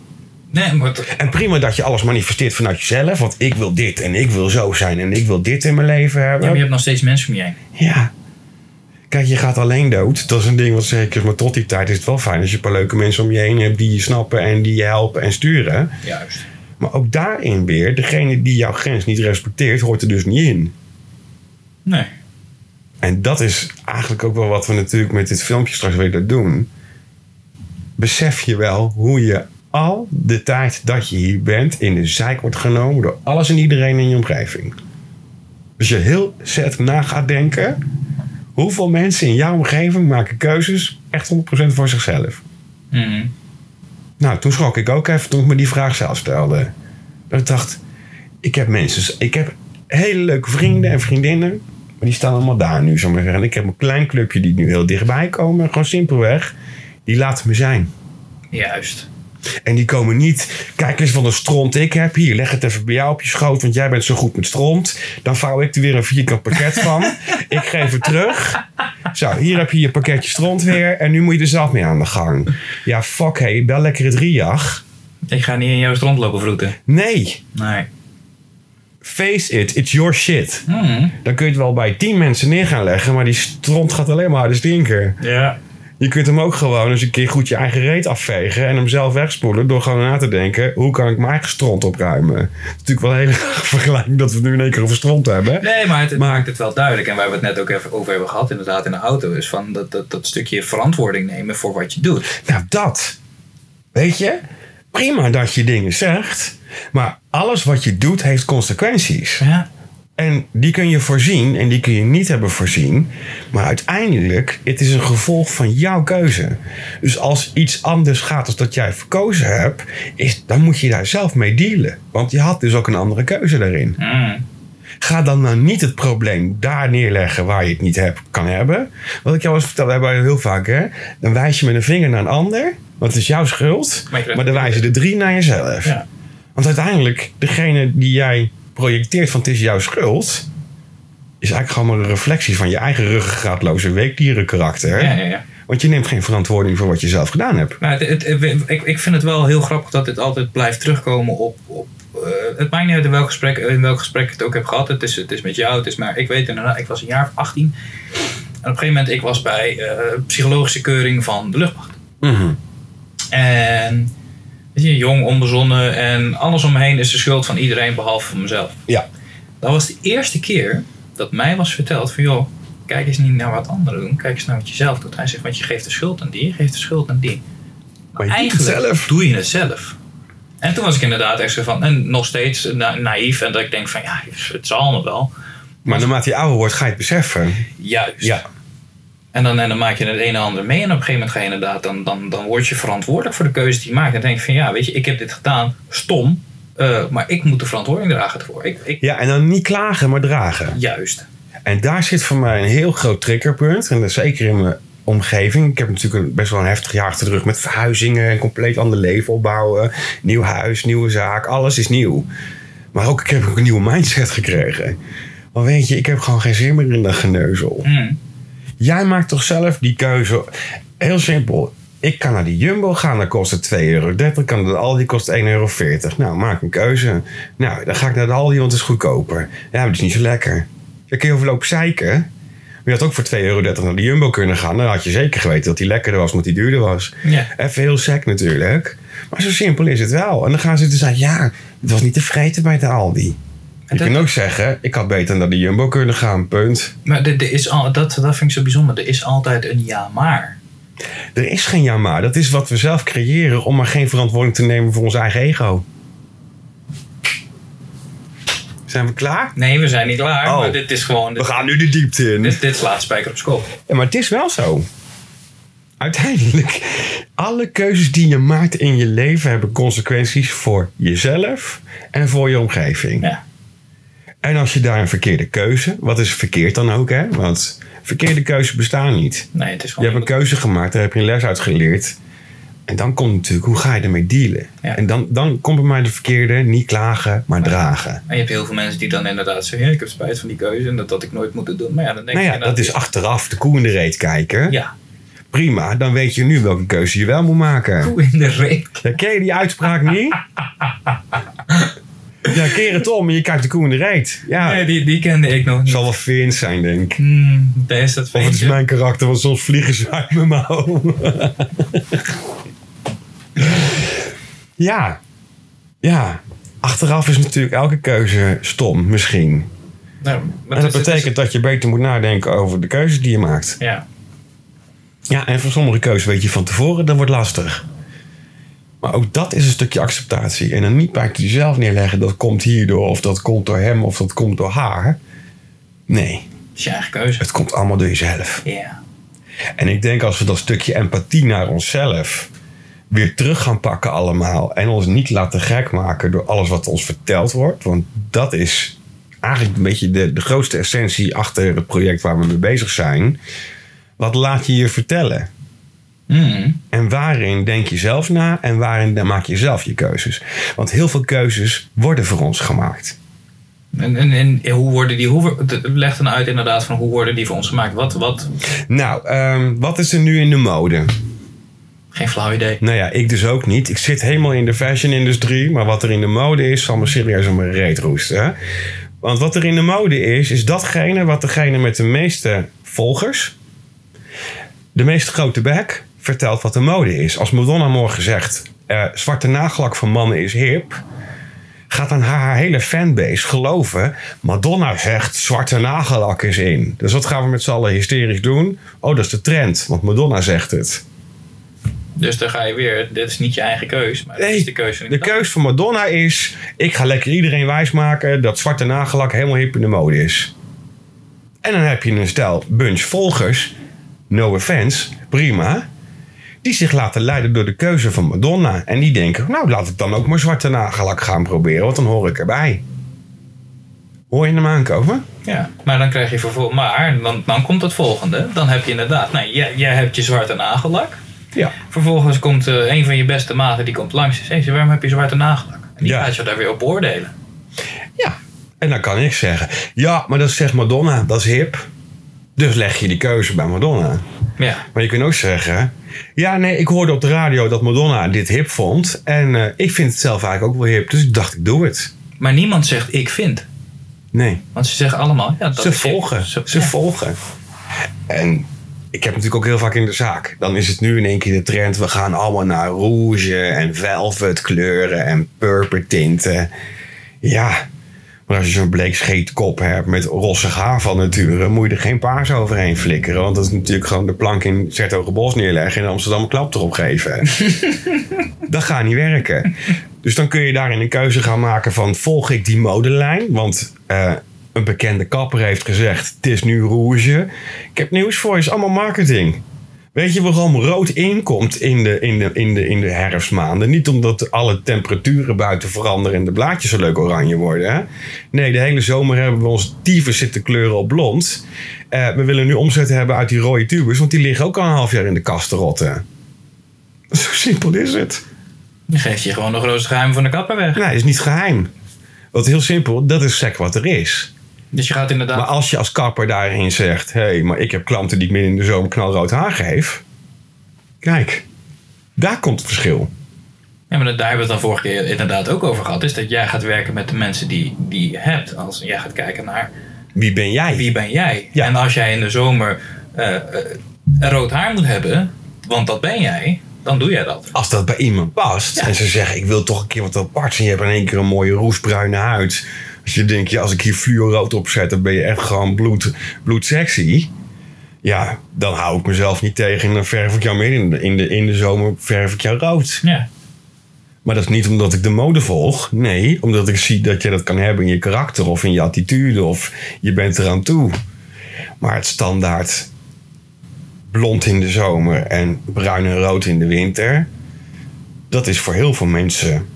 Nee, maar En prima dat je alles manifesteert vanuit jezelf. Want ik wil dit en ik wil zo zijn en ik wil dit in mijn leven ja, hebben. maar je hebt nog steeds mensen om je heen. Ja. Kijk, je gaat alleen dood. Dat is een ding wat zeker is. Maar tot die tijd is het wel fijn als je een paar leuke mensen om je heen hebt die je snappen en die je helpen en sturen. Juist. Maar ook daarin weer, degene die jouw grens niet respecteert, hoort er dus niet in. Nee. En dat is eigenlijk ook wel wat we natuurlijk met dit filmpje straks willen doen. Besef je wel hoe je al de tijd dat je hier bent in de zijk wordt genomen door alles en iedereen in je omgeving. Als je heel zet na gaat denken, hoeveel mensen in jouw omgeving maken keuzes echt 100% voor zichzelf. Mhm. Nou, toen schrok ik ook even toen ik me die vraag zelf stelde. Dat ik dacht, ik heb mensen, ik heb hele leuke vrienden en vriendinnen, maar die staan allemaal daar nu, zo maar zeggen. En ik heb een klein clubje die nu heel dichtbij komen, gewoon simpelweg, die laten me zijn. Juist. En die komen niet, kijk eens wat een stront ik heb. Hier, leg het even bij jou op je schoot, want jij bent zo goed met stront. Dan vouw ik er weer een vierkant pakket van. [laughs] ik geef het terug. Zo, hier heb je je pakketje stront weer. En nu moet je er zelf mee aan de gang. Ja, fuck, hey, bel lekker het Riach. Ik ga niet in jouw strand lopen vroeten. Nee, Nee. face it, it's your shit. Mhm. Dan kun je het wel bij tien mensen neer gaan leggen, maar die stront gaat alleen maar harder stinken. Ja. Je kunt hem ook gewoon eens een keer goed je eigen reet afvegen en hem zelf wegspoelen door gewoon na te denken, hoe kan ik mijn eigen stront opruimen? Het is natuurlijk wel een hele [laughs] vergelijking dat we het nu in één keer over stront hebben. Nee, maar het, het Maar- maakt het wel duidelijk. En waar we het net ook even over hebben gehad, inderdaad, in de auto, is van dat, dat, dat stukje verantwoording nemen voor wat je doet. Nou, dat. Weet je? Prima dat je dingen zegt, maar alles wat je doet heeft consequenties. Ja. En die kun je voorzien en die kun je niet hebben voorzien. Maar uiteindelijk, het is een gevolg van jouw keuze. Dus als iets anders gaat dan dat jij verkozen hebt, is, dan moet je daar zelf mee dealen. Want je had dus ook een andere keuze daarin. Mhm. Ga dan nou niet het probleem daar neerleggen waar je het niet hebt, kan hebben. Wat ik jou al eens vertelde, hebben we heel vaak, hè? Dan wijs je met een vinger naar een ander, want het is jouw schuld. Maar Maar dan wijzen de drie naar jezelf. Ja. Want uiteindelijk, degene die jij projecteert van het is jouw schuld, is eigenlijk gewoon maar een reflectie van je eigen ruggengraatloze weekdierenkarakter. Ja, ja, ja. Want je neemt geen verantwoording voor wat je zelf gedaan hebt. Nou, het, ik, ik vind het wel heel grappig dat dit altijd blijft terugkomen op. op eh, het maakt niet uit in welk, gesprek, in welk gesprek ik het ook heb gehad. Het is, het is met jou, het is maar. Ik weet inderdaad, ik was een jaar of 18. En op een gegeven moment, ik was bij eh, psychologische keuring van de luchtmacht. Mhm. En je, jong, onbezonnen en alles om me heen is de schuld van iedereen behalve van mezelf. Ja. Dat was de eerste keer dat mij was verteld van joh, kijk eens niet naar wat anderen doen, kijk eens naar wat je zelf doet. Hij zegt, want je geeft de schuld aan die, je geeft de schuld aan die. Maar je doet het eigenlijk zelf. doe je het zelf. En toen was ik inderdaad echt zo van, en nog steeds na- naïef en dat ik denk van ja, het zal me wel. Maar naarmate je ouder wordt, ga je het beseffen. Juist. Ja. En dan, en dan maak je het een en ander mee. En op een gegeven moment ga je inderdaad, dan, dan, dan word je verantwoordelijk voor de keuze die je maakt. En dan denk je van ja, weet je, ik heb dit gedaan, stom. eh, maar ik moet de verantwoording dragen ervoor. Ik, ik, Ja, en dan niet klagen, maar dragen. Juist. En daar zit voor mij een heel groot triggerpunt. En dat is zeker in mijn omgeving. Ik heb natuurlijk een, best wel een heftig jaar achter de rug met verhuizingen. Een compleet ander leven opbouwen. Nieuw huis, nieuwe zaak. Alles is nieuw. Maar ook, ik heb ook een nieuwe mindset gekregen. Maar weet je, ik heb gewoon geen zin meer in dat geneuzel. Hm. Jij maakt toch zelf die keuze. Heel simpel. Ik kan naar die Jumbo gaan, dan kost het 2,30 euro. Kan naar de Aldi, kost 1,40 euro. Nou, maak een keuze. Nou, dan ga ik naar de Aldi, want het is goedkoper. Ja, maar het is niet zo lekker. Dan kun je over lopen zeiken. Maar je had ook voor 2,30 euro naar de Jumbo kunnen gaan. Dan had je zeker geweten dat die lekkerder was, omdat die duurder was. Ja. Even heel sec natuurlijk. Maar zo simpel is het wel. En dan gaan ze dus zeggen, ja, het was niet te vreten bij de Aldi. Je dat- kunt ook zeggen, ik had beter naar de Jumbo kunnen gaan, punt. Maar er is al, dat, dat vind ik zo bijzonder. Er is altijd een ja maar. Er is geen ja maar. Dat is wat we zelf creëren om maar geen verantwoording te nemen voor ons eigen ego. Zijn we klaar? Nee, we zijn niet klaar. Oh. Maar dit is gewoon... We gaan nu de diepte in. Dit, dit slaat spijker op school. Ja, maar het is wel zo. Uiteindelijk, alle keuzes die je maakt in je leven hebben consequenties voor jezelf en voor je omgeving. Ja. En als je daar een verkeerde keuze, wat is verkeerd dan ook, hè? Want verkeerde keuzes bestaan niet. Nee, het is Je gewoon... hebt een keuze gemaakt, daar heb je een les uit geleerd. En dan komt natuurlijk, hoe ga je ermee dealen? Ja. En dan, dan komt bij mij de verkeerde, niet klagen, maar dragen. En je hebt heel veel mensen die dan inderdaad zeggen... Ik heb spijt van die keuze en dat had ik nooit moeten doen. Maar ja, dan denk Nou je ja, dat is achteraf de koe in de reet kijken. Ja, Prima, dan weet je nu welke keuze je wel moet maken. Koe in de reek. Ja, ken je die uitspraak niet? [laughs] Ja, keer het om en je kijkt de koe in de reet. Ja, Nee, die, die kende ik nog niet. zal wel Vince zijn, denk ik. Hmm, daar is dat Of het is mijn karakter, want soms vliegen ze uit mijn mouw. ja. Ja. Achteraf is natuurlijk elke keuze stom, misschien. Nou, maar En dat betekent dat je beter moet nadenken over de keuzes die je maakt. Ja. Ja, en voor sommige keuzes weet je van tevoren, dat wordt lastig. Maar ook dat is een stukje acceptatie. En dan niet bij jezelf neerleggen, dat komt hierdoor, of dat komt door hem, of dat komt door haar. Nee, Dat is je eigen keuze. het komt allemaal door jezelf. Ja. En ik denk als we dat stukje empathie naar onszelf weer terug gaan pakken allemaal. En ons niet laten gek maken door alles wat ons verteld wordt. Want dat is eigenlijk een beetje de, de grootste essentie achter het project waar we mee bezig zijn. Wat laat je je vertellen? Hmm. En waarin denk je zelf na en waarin maak je zelf je keuzes? Want heel veel keuzes worden voor ons gemaakt. En, en, en hoe worden die, hoe, leg dan uit inderdaad van hoe worden die voor ons gemaakt? Wat, wat? Nou, ehm, wat is er nu in de mode? Geen flauw idee. Nou ja, ik dus ook niet. Ik zit helemaal in de fashion-industrie. Maar wat er in de mode is, zal me serieus om mijn reet roesten. hè. Want wat er in de mode is, is datgene wat degene met de meeste volgers... de meest grote bek vertelt wat de mode is. Als Madonna morgen zegt... eh, zwarte nagellak van mannen is hip... gaat dan haar, haar hele fanbase geloven... Madonna zegt zwarte nagellak is in. Dus wat gaan we met z'n allen hysterisch doen? Oh, dat is de trend, want Madonna zegt het. Dus dan ga je weer, dit is niet je eigen keus, maar dit Nee, is de keuze van De keus van Madonna is: ik ga lekker iedereen wijsmaken dat zwarte nagellak helemaal hip in de mode is. En dan heb je een stel bunch volgers, no offense, prima, die zich laten leiden door de keuze van Madonna. En die denken: nou, laat ik dan ook maar zwarte nagellak gaan proberen, want dan hoor ik erbij. Hoor je hem aankomen? Ja, maar dan krijg je vervolgens, maar dan, dan komt het volgende. Dan heb je inderdaad, nou, jij, jij hebt je zwarte nagellak. Ja. Vervolgens komt eh, een van je beste maten, die komt langs en zegt, waarom heb je zwarte nagellak? En die Ja. gaat je daar weer op beoordelen. Ja. En dan kan ik zeggen: ja, maar dat zegt Madonna, dat is hip. Dus leg je die keuze bij Madonna. Ja, Maar je kunt ook zeggen... Ja, nee, ik hoorde op de radio dat Madonna dit hip vond. En eh, ik vind het zelf eigenlijk ook wel hip. Dus ik dacht, ik doe het. maar niemand zegt ik vind. Nee, Want ze zeggen allemaal, ja, dat ze volgen. Ze, Ze ja. volgen. En ik heb natuurlijk ook heel vaak in de zaak. Dan is het nu in één keer de trend. We gaan allemaal naar rouge en velvet kleuren en purper tinten. Ja, maar als je zo'n bleek scheetkop hebt met rossig haar van nature... moet je er geen paars overheen flikkeren. Want dat is natuurlijk gewoon de plank in Zertogenbos neerleggen... en in Amsterdam een klap erop geven. [laughs] dat gaat niet werken. Dus dan kun je daarin een keuze gaan maken van... volg ik die modelijn? Want eh, een bekende kapper heeft gezegd... het is nu rouge. Ik heb nieuws voor je, het is allemaal marketing. Weet je waarom rood inkomt in de, in, de, in, de, in de herfstmaanden? Niet omdat alle temperaturen buiten veranderen en de blaadjes zo leuk oranje worden. Hè? Nee, de hele zomer hebben we ons dieven zitten kleuren op blond. Eh, we willen nu omzet hebben uit die rode tubers, want die liggen ook al een half jaar in de kast te rotten. [laughs] Zo simpel is het. Dan geef je gewoon de grootste geheim van de kapper weg. Nee, is niet geheim. Want heel simpel, dat is sec wat er is. Dus je gaat inderdaad... Maar als je als kapper daarin zegt... hé, hey, maar ik heb klanten die ik midden in de zomer knalrood haar geef. Kijk, daar komt het verschil. Ja, maar daar hebben we het dan vorige keer inderdaad ook over gehad. Is dat jij gaat werken met de mensen die, die je hebt. Als jij gaat kijken naar Wie ben jij? wie ben jij. Ja. En als jij in de zomer eh, rood haar moet hebben, want dat ben jij, dan doe jij dat. Als dat bij iemand past Ja. en ze zeggen... ik wil toch een keer wat aparts... en je hebt in één keer een mooie roestbruine huid... als je denkt, ja, als ik hier fluorood op zet... dan ben je echt gewoon bloed, bloedsexy... Ja, dan hou ik mezelf niet tegen en dan verf ik jou midden in de, in de, in de zomer verf ik jou rood. Ja. Maar dat is niet omdat ik de mode volg. Nee, omdat ik zie dat je dat kan hebben in je karakter of in je attitude of je bent eraan toe. Maar het standaard blond in de zomer en bruin en rood in de winter, dat is voor heel veel mensen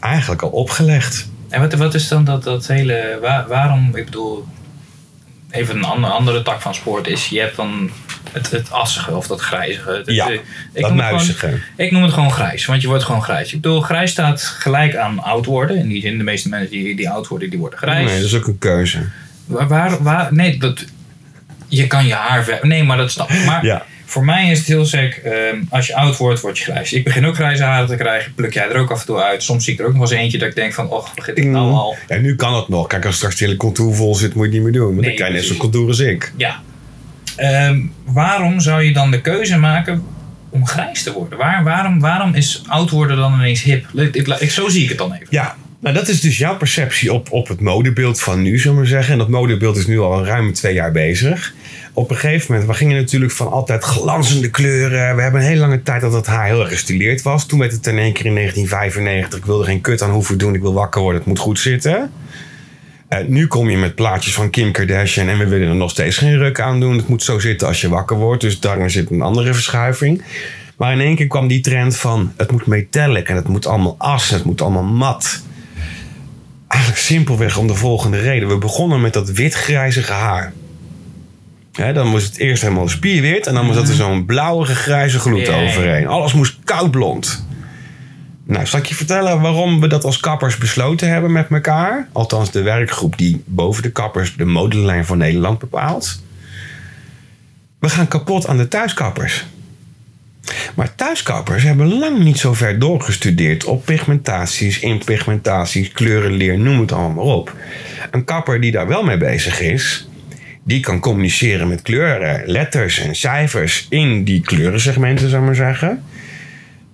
eigenlijk al opgelegd. En wat, wat is dan dat, dat hele. Waar, waarom, ik bedoel, even een andere, andere tak van sport is, je hebt dan het, het assige of dat grijzige. Het- Ja, ik dat muizige. gewoon- Ik noem het gewoon grijs, want je wordt gewoon grijs. Ik bedoel, grijs staat gelijk aan oud worden. In die zin, de meeste mensen die, die oud worden, die worden grijs. Nee, dat is ook een keuze. Waar, waar, waar- nee, dat, je kan je haar ver... Nee, maar dat snap ik. Maar Ja. Voor mij is het heel sec. ehm, als je oud wordt, word je grijs. Ik begin ook grijze haren te krijgen. Pluk jij er ook af en toe uit. Soms zie ik er ook nog eens eentje dat ik denk van... Och, begin ik nou al? Ja, nu kan het nog. Kijk, als straks de hele contour vol zit, moet je het niet meer doen. Want Nee, dan krijg je net zo'n contour als ik. Ja. Ehm, waarom zou je dan de keuze maken om grijs te worden? Waar, waarom, waarom is oud worden dan ineens hip? Ik, ik, zo zie ik het dan even. Ja, nou dat is dus jouw perceptie op, op het modebeeld van nu, zullen we maar zeggen. En dat modebeeld is nu al ruim twee jaar bezig. Op een gegeven moment, we gingen natuurlijk van altijd glanzende kleuren. We hebben een hele lange tijd dat het haar heel erg gestileerd was. Toen werd het in één keer in 1995, ik wil er geen kut aan hoeven doen, ik wil wakker worden, het moet goed zitten. Eh, nu kom je met plaatjes van Kim Kardashian en we willen er nog steeds geen ruk aan doen. Het moet zo zitten als je wakker wordt, dus daar zit een andere verschuiving. Maar in één keer kwam die trend van het moet metallic en het moet allemaal as het moet allemaal mat. Eigenlijk simpelweg om de volgende reden. We begonnen met dat wit-grijzige haar. Dan was het eerst helemaal spierwit en dan was dat er zo'n blauwige grijze gloed overheen. Alles moest koudblond. Nou, zal ik je vertellen waarom we dat als kappers besloten hebben met elkaar? Althans, de werkgroep die boven de kappers de modelijn van Nederland bepaalt. We gaan kapot aan de thuiskappers. Maar thuiskappers hebben lang niet zo ver doorgestudeerd op pigmentaties, impigmentaties, kleurenleer, noem het allemaal maar op. Een kapper die daar wel mee bezig is, die kan communiceren met kleuren, letters en cijfers in die kleurensegmenten, zou ik maar zeggen.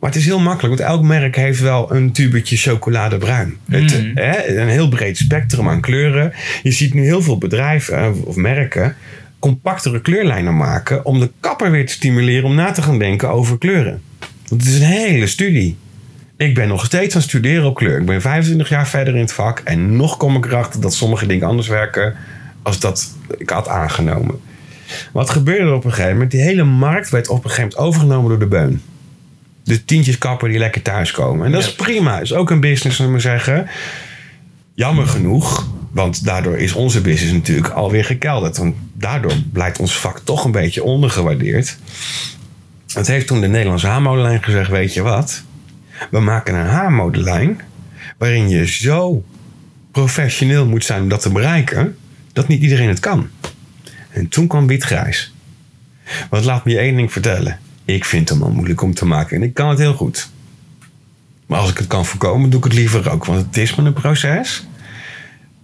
Maar het is heel makkelijk, want elk merk heeft wel een tubetje chocoladebruin. Het, Mm. hè, een heel breed spectrum aan kleuren. Je ziet nu heel veel bedrijven eh, of merken compactere kleurlijnen maken om de kapper weer te stimuleren om na te gaan denken over kleuren. Want het is een hele studie. Ik ben nog steeds aan het studeren op kleur. Ik ben 25 jaar verder in het vak en nog kom ik erachter dat sommige dingen anders werken als dat ik had aangenomen. Wat gebeurde er op een gegeven moment? Die hele markt werd op een gegeven moment overgenomen door de beun. De tientjes kapper die lekker thuiskomen. En dat is prima. is ook een business, zullen we zeggen. Jammer genoeg, want daardoor is onze business natuurlijk alweer gekelderd. Want daardoor blijkt ons vak toch een beetje ondergewaardeerd. Het heeft toen de Nederlandse haarmodelijn gezegd, weet je wat? We maken een haarmodelijn waarin je zo professioneel moet zijn om dat te bereiken, dat niet iedereen het kan. En toen kwam wit-grijs. Want laat me je één ding vertellen. Ik vind hem al moeilijk om te maken en ik kan het heel goed. Maar als ik het kan voorkomen, doe ik het liever ook. Want het is maar een proces.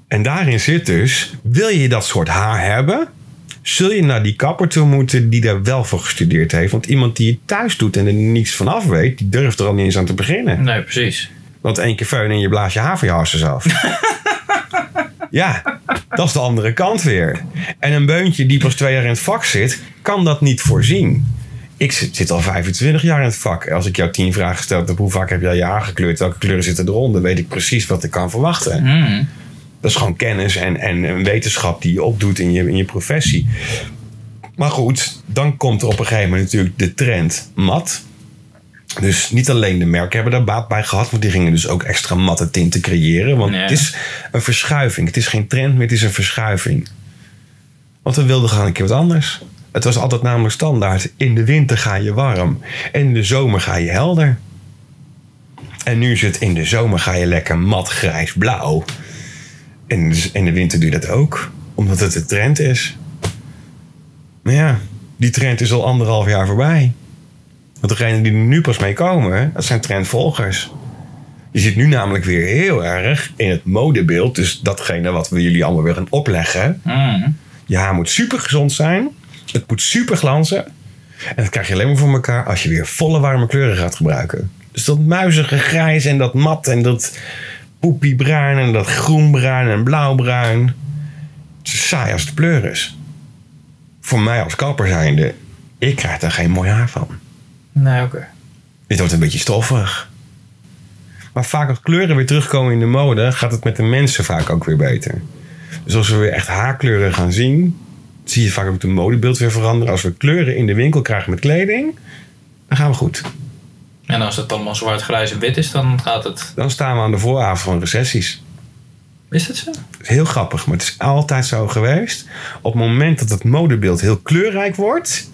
En daarin zit dus, wil je dat soort haar hebben, zul je naar die kapper toe moeten die daar wel voor gestudeerd heeft. Want iemand die het thuis doet en er niets van af weet, die durft er al niet eens aan te beginnen. Nee, precies. Want één keer feun en je blaast je haar van je af. [laughs] ja, dat is de andere kant weer. En een beuntje die pas twee jaar in het vak zit, kan dat niet voorzien. Ik zit, zit al 25 jaar in het vak. Als ik jou tien vragen stel op hoe vaak heb jij je haar gekleurd, welke kleuren zitten eronder, weet ik precies wat ik kan verwachten. Mm. Dat is gewoon kennis en, en een wetenschap die je opdoet in je, in je professie. Maar goed, dan komt er op een gegeven moment natuurlijk de trend mat. Dus niet alleen de merken hebben daar baat bij gehad, want die gingen dus ook extra matte tinten creëren. Want het is een verschuiving. Het is geen trend meer, het is een verschuiving. Want we wilden gewoon een keer wat anders. Het was altijd namelijk standaard. In de winter ga je warm en in de zomer ga je helder. En nu is het in de zomer ga je lekker mat grijs blauw. En dus in de winter doe je dat ook, omdat het de trend is. Maar ja, die trend is al anderhalf jaar voorbij. Want degenen die er nu pas mee komen, dat zijn trendvolgers. Je ziet nu namelijk weer heel erg in het modebeeld, dus datgene wat we jullie allemaal weer gaan opleggen. Mm. Je haar moet super gezond zijn, het moet super glanzen. En dat krijg je alleen maar voor elkaar als je weer volle warme kleuren gaat gebruiken. Dus dat muizige grijs en dat mat en dat poepiebruin en dat groenbruin en blauwbruin. Het is saai als de pleuris. Voor mij als kapper zijnde, ik krijg daar geen mooi haar van. Nee, oké. Dit wordt een beetje stoffig. Maar vaak als kleuren weer terugkomen in de mode, gaat het met de mensen vaak ook weer beter. Dus als we weer echt haarkleuren gaan zien, zie je vaak ook het modebeeld weer veranderen. Als we kleuren in de winkel krijgen met kleding, dan gaan we goed. En als het allemaal zwart, grijs en wit is, dan gaat het... Dan staan we aan de vooravond van recessies. Is dat zo? Het is heel grappig, maar het is altijd zo geweest. Op het moment dat het modebeeld heel kleurrijk wordt,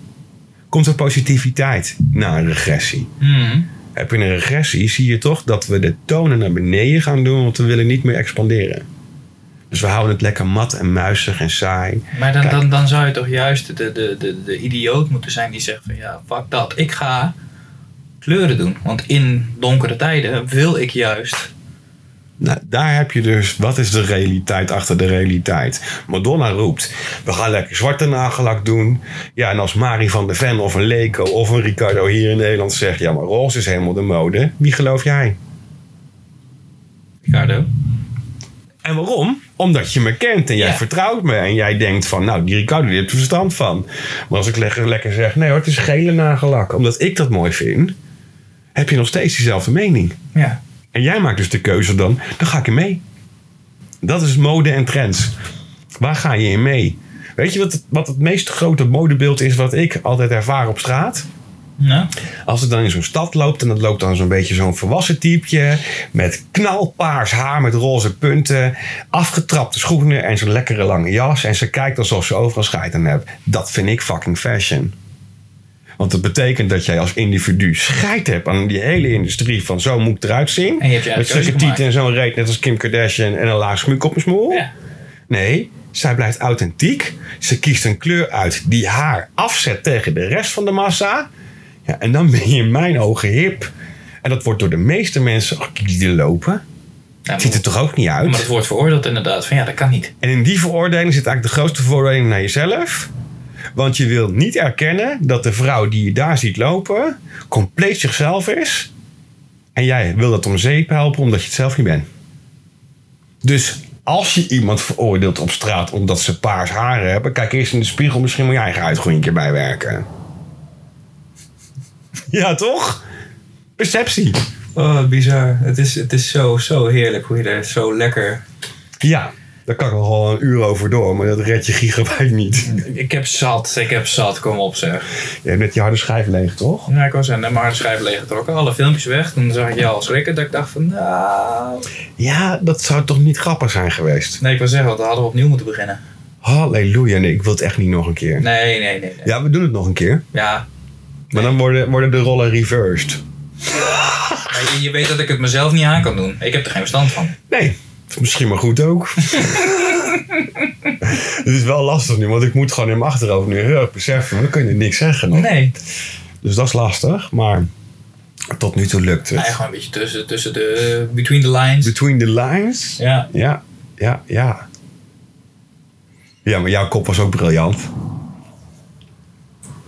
komt er positiviteit na een regressie. Mm. Heb je een regressie, zie je toch dat we de tonen naar beneden gaan doen, want we willen niet meer expanderen. Dus we houden het lekker mat en muisig en saai. Maar dan, Kijk. dan, dan zou je toch juist de, de, de, de idioot moeten zijn die zegt van ja, fuck dat. Ik ga kleuren doen. Want in donkere tijden wil ik juist. Nou, daar heb je dus, wat is de realiteit achter de realiteit? Madonna roept, we gaan lekker zwarte nagellak doen. Ja, en als Marie van der Ven of een Leco of een Ricardo hier in Nederland zegt... ja, maar roze is helemaal de mode. Wie geloof jij? Ricardo. En waarom? Omdat je me kent en jij vertrouwt me. En jij denkt van, nou, die Ricardo die heeft er verstand van. Maar als ik lekker, lekker zeg, nee hoor, het is gele nagellak. Omdat ik dat mooi vind, heb je nog steeds diezelfde mening. Ja. En jij maakt dus de keuze dan, dan ga ik in mee. Dat is mode en trends. Waar ga je in mee? Weet je wat het, wat het meest grote modebeeld is wat ik altijd ervaar op straat? Nou, Als ik dan in zo'n stad loop en dat loopt dan zo'n beetje zo'n volwassen typeje. Met knalpaars haar met roze punten. Afgetrapte schoenen en zo'n lekkere lange jas. En ze kijkt alsof ze overal scheid aan heeft. Dat vind ik fucking fashion. Want dat betekent dat jij als individu scheid hebt aan die hele industrie van zo moet ik eruit zien. En je hebt je eigen met zulke tieten en zo'n reet net als Kim Kardashian en een laag smuk op mijn smoel. ja. Nee, zij blijft authentiek. Ze kiest een kleur uit die haar afzet tegen de rest van de massa. Ja, en dan ben je in mijn ogen hip. En dat wordt door de meeste mensen, kijk die er lopen. Ja, Ziet er toch ook niet uit? Maar het wordt veroordeeld inderdaad. Van ja, dat kan niet. En in die veroordeling zit eigenlijk de grootste veroordeling naar jezelf. Want je wil niet erkennen dat de vrouw die je daar ziet lopen compleet zichzelf is. En jij wil dat om zeep helpen omdat je het zelf niet bent. Dus als je iemand veroordeelt op straat omdat ze paars haren hebben, kijk eerst in de spiegel, misschien moet je eigen uitgroei een keer bijwerken. [laughs] Ja, toch? Perceptie. Oh, bizar. Het is, het is zo, zo heerlijk hoe je er zo lekker... Ja, daar kan ik nog wel een uur over door, maar dat red je gigabyte niet. Ik heb zat, ik heb zat, kom op zeg. Je hebt net je harde schijf leeg, toch? Ja, ik was aan de harde schijf leeggetrokken. Alle filmpjes weg. Toen zag ik jou al schrikken. Dat ik dacht van, nou... Ja, dat zou toch niet grappig zijn geweest? Nee, ik wil zeggen, want dan hadden we opnieuw moeten beginnen. Halleluja, nee, ik wil het echt niet nog een keer. Nee, nee, nee. nee. Ja, we doen het nog een keer. Ja. Maar dan worden, worden de rollen reversed. Je, je weet dat ik het mezelf niet aan kan doen. Ik heb er geen verstand van. Nee, misschien maar goed ook. [laughs] Het is wel lastig nu, want ik moet gewoon in mijn achterhoofd nu heel erg beseffen. We kunnen niks zeggen nog. Nee. Dus dat is lastig, maar tot nu toe lukt Nee, het. gewoon een beetje tussen, tussen de... Between the lines. Between the lines. Ja. Ja, ja, ja. Ja, maar jouw kop was ook briljant.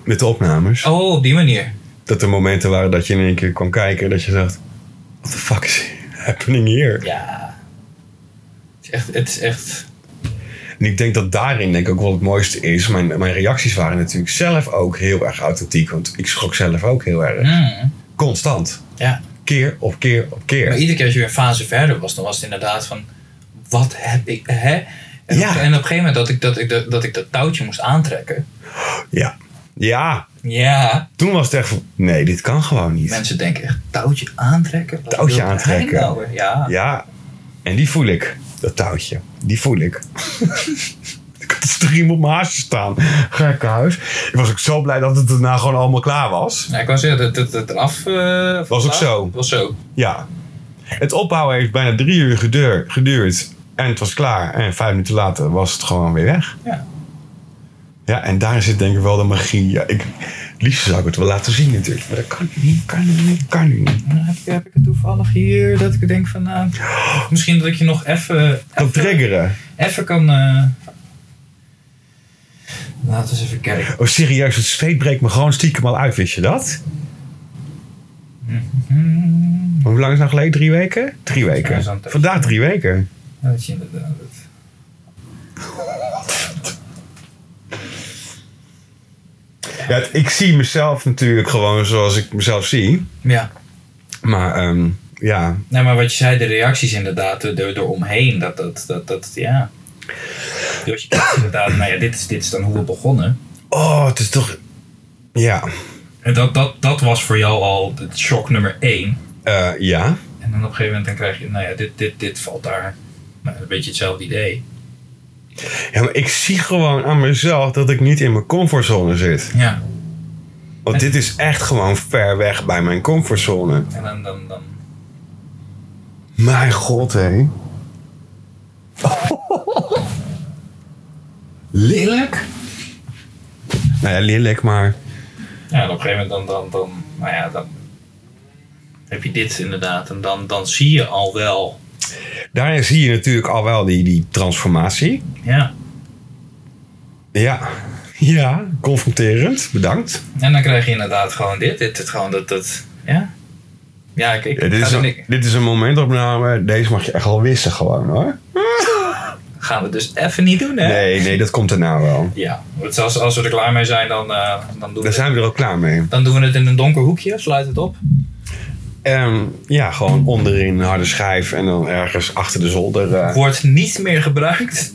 Met de opnames. Oh, op die manier. Dat er momenten waren dat je in één keer kwam kijken en dat je dacht... What the fuck is happening hier? Ja. Is echt... Het is echt En ik denk dat daarin denk ik ook wel het mooiste is. Mijn, mijn reacties waren natuurlijk zelf ook heel erg authentiek. Want ik schrok zelf ook heel erg. mm, Constant. ja. Keer op keer op keer. Maar iedere keer als je weer een fase verder was, dan was het inderdaad van... Wat heb ik... Hè? En, Ja. op, en op een gegeven moment dat ik dat, ik, dat, dat ik dat touwtje moest aantrekken. Ja. Ja. Ja. Toen was het echt van... Nee, dit kan gewoon niet. Mensen denken echt, touwtje aantrekken? Wat Touwtje aantrekken. nou? Ja. Ja. En die voel ik. Dat touwtje. Die voel ik. [laughs] ik had de riem op mijn haasje staan. Gekke huis. Ik was ook zo blij dat het daarna gewoon allemaal klaar was. Ja, ik wou zeggen, dat het, het eraf... eh, Was ook zo. Was zo. Ja. Het opbouwen heeft bijna drie uur geduurd. En het was klaar. En vijf minuten later was het gewoon weer weg. Ja. Ja, en daar zit denk ik wel de magie. Ja, ik, het liefst zou ik het wel laten zien natuurlijk. Maar dat kan nu niet, kan nu niet, kan nu niet. Dan heb ik, heb ik het toevallig hier dat ik denk van... nou, misschien dat ik je nog even... Kan triggeren. Even kan... eh, Laten we eens even kijken. Oh, serieus, het zweet breekt me gewoon stiekem al uit, wist je dat? Hmm, Hoe lang is het nou geleden? Drie weken? Drie weken. Vandaag drie weken. dat is inderdaad het. Ja, ik zie mezelf natuurlijk gewoon zoals ik mezelf zie. Ja. Maar ehm, ja, Nee, maar wat je zei, de reacties inderdaad, er, omheen, dat, dat, dat, dat, ja. Dus je kijkt inderdaad, nou ja, dit is, dit is dan hoe we begonnen. oh, het is toch... Ja, En dat, dat, dat was voor jou al het shock nummer één. Eh, ja. En dan op een gegeven moment dan krijg je, nou ja, dit, dit, dit valt daar. Nou, een beetje hetzelfde idee. Ja, maar ik zie gewoon aan mezelf dat ik niet in mijn comfortzone zit. Ja. Want dit is echt gewoon ver weg bij mijn comfortzone. En dan, dan, dan Mijn god, hé. Lelijk? Nou ja, lelijk, maar... Ja, en op een gegeven moment dan, dan, dan, nou ja, dan heb je dit inderdaad. En dan, dan zie je al wel, Daarin zie je natuurlijk al wel die, die transformatie. ja. Ja. Ja, confronterend. Bedankt. En dan krijg je inderdaad gewoon dit. Dit, dit gewoon dat, dat, ja. Ja, ik, ik Ja, dit, is een, dit is een momentopname. Deze mag je echt wel wissen gewoon hoor. gaan we dus even niet doen, hè? Nee, nee, dat komt er nou wel. Ja, als, als we er klaar mee zijn, dan, eh, dan, doen we Daar zijn we er ook klaar mee. dan doen we het in een donker hoekje. Sluit het op. Ehm, ja, gewoon onderin een harde schijf en dan ergens achter de zolder eh, Wordt niet meer gebruikt.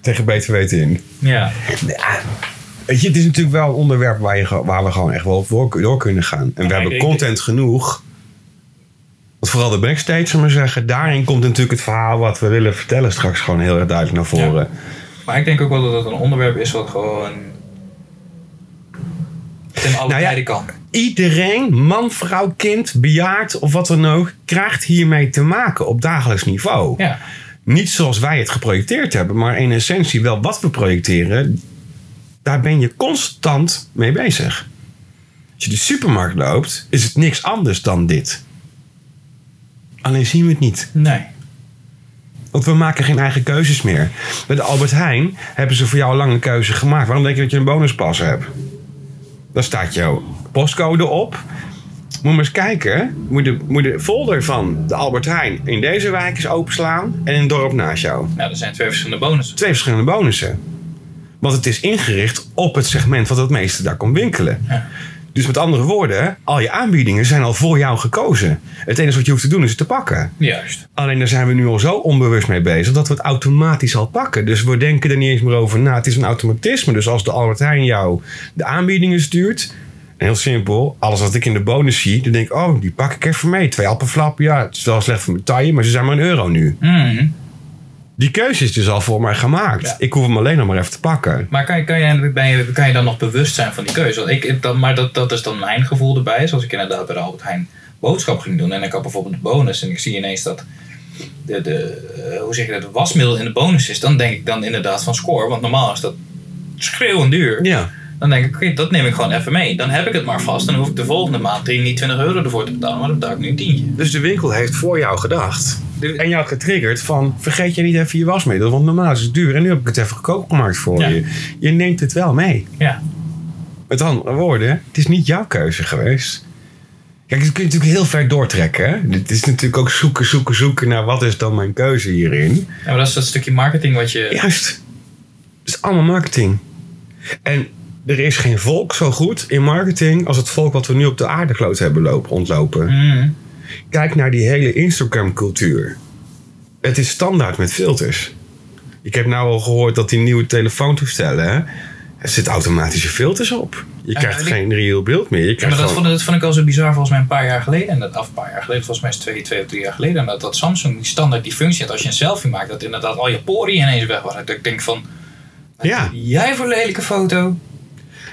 tegen beter weten in. Ja. Ja, weet je, het is natuurlijk wel een onderwerp waar, je, waar we gewoon echt wel op door, kunnen gaan. En we hebben ik- content genoeg. Want vooral de backstage, zullen we zeggen, daarin komt natuurlijk het verhaal wat we willen vertellen straks gewoon heel erg duidelijk naar voren. Maar ik denk ook wel dat het een onderwerp is wat gewoon... ten alle Nou ja, tijden kan. Iedereen, man, vrouw, kind, bejaard of wat dan ook, krijgt hiermee te maken op dagelijks niveau. Ja. Niet zoals wij het geprojecteerd hebben, maar in essentie wel wat we projecteren. Daar ben je constant mee bezig. Als je de supermarkt loopt, is het niks anders dan dit. Alleen zien we het niet. Nee. Want we maken geen eigen keuzes meer. Bij de Albert Heijn hebben ze voor jou lang een keuze gemaakt. Waarom denk je dat je een bonuspas hebt? Daar staat jouw postcode op. Moet maar eens kijken. Moet de, moet de folder van de Albert Heijn in deze wijk eens openslaan. En in het dorp naast jou. Nou, er zijn twee verschillende bonussen. Twee verschillende bonussen. Want het is ingericht op het segment wat het meeste daar komt winkelen. Ja. Dus met andere woorden, al je aanbiedingen zijn al voor jou gekozen. Het enige wat je hoeft te doen is het te pakken. Juist. Alleen daar zijn we nu al zo onbewust mee bezig dat we het automatisch al pakken. Dus we denken er niet eens meer over na. Het is een automatisme. Dus als de Albert Heijn jou de aanbiedingen stuurt. Heel simpel. Alles wat ik in de bonus zie, dan denk ik, oh, die pak ik even mee. Twee appelflap, ja, het is wel slecht voor mijn taille, maar ze zijn maar een euro nu. Mhm. Die keuze is dus al voor mij gemaakt. Ja. Ik hoef hem alleen nog maar even te pakken. Maar kan je, kan, je, ben je, kan je dan nog bewust zijn van die keuze? Want ik, dan, maar dat, dat is dan mijn gevoel erbij. Zoals ik inderdaad bij de Albert Heijn boodschap ging doen. En ik had bijvoorbeeld de bonus. En ik zie ineens dat de, de, eh, hoe zeg je dat, de wasmiddel in de bonus is. Dan denk ik dan inderdaad van score. Want normaal is dat schreeuwend duur. Ja. Dan denk ik, oké, dat neem ik gewoon even mee. Dan heb ik het maar vast. Dan hoef ik de volgende maand niet 20 euro ervoor te betalen. Maar dan betaal ik nu een tientje. Dus de winkel heeft voor jou gedacht. En jou getriggerd van, vergeet je niet even je wasmiddel. Want normaal is het duur. En nu heb ik het even goedkoop gemaakt voor Ja. je. Je neemt het wel mee. Ja. Met andere woorden, het is niet jouw keuze geweest. Kijk, dat kun je natuurlijk heel ver doortrekken. Hè? Het is natuurlijk ook zoeken, zoeken, zoeken naar wat is dan mijn keuze hierin. ja, maar dat is dat stukje marketing wat je... Juist. Het is allemaal marketing. En er is geen volk zo goed in marketing als het volk wat we nu op de aardekloot hebben lopen, ontlopen. Mhm. Kijk naar die hele Instagram-cultuur. Het is standaard met filters. Ik heb nou al gehoord dat die nieuwe telefoontoestellen... Hè, er zitten automatische filters op. Je Ja, krijgt geen reëel beeld meer. Je Ja, krijgt maar dat gewoon- vond, dat vond ik al zo bizar volgens mij een paar jaar geleden. En dat, of een paar jaar geleden, volgens mij is het twee, twee of drie jaar geleden. En dat, dat Samsung die standaard die functie had als je een selfie maakt. Dat inderdaad al je poriën ineens weg waren. Dat ik denk van, Ja. jij voor lelijke foto.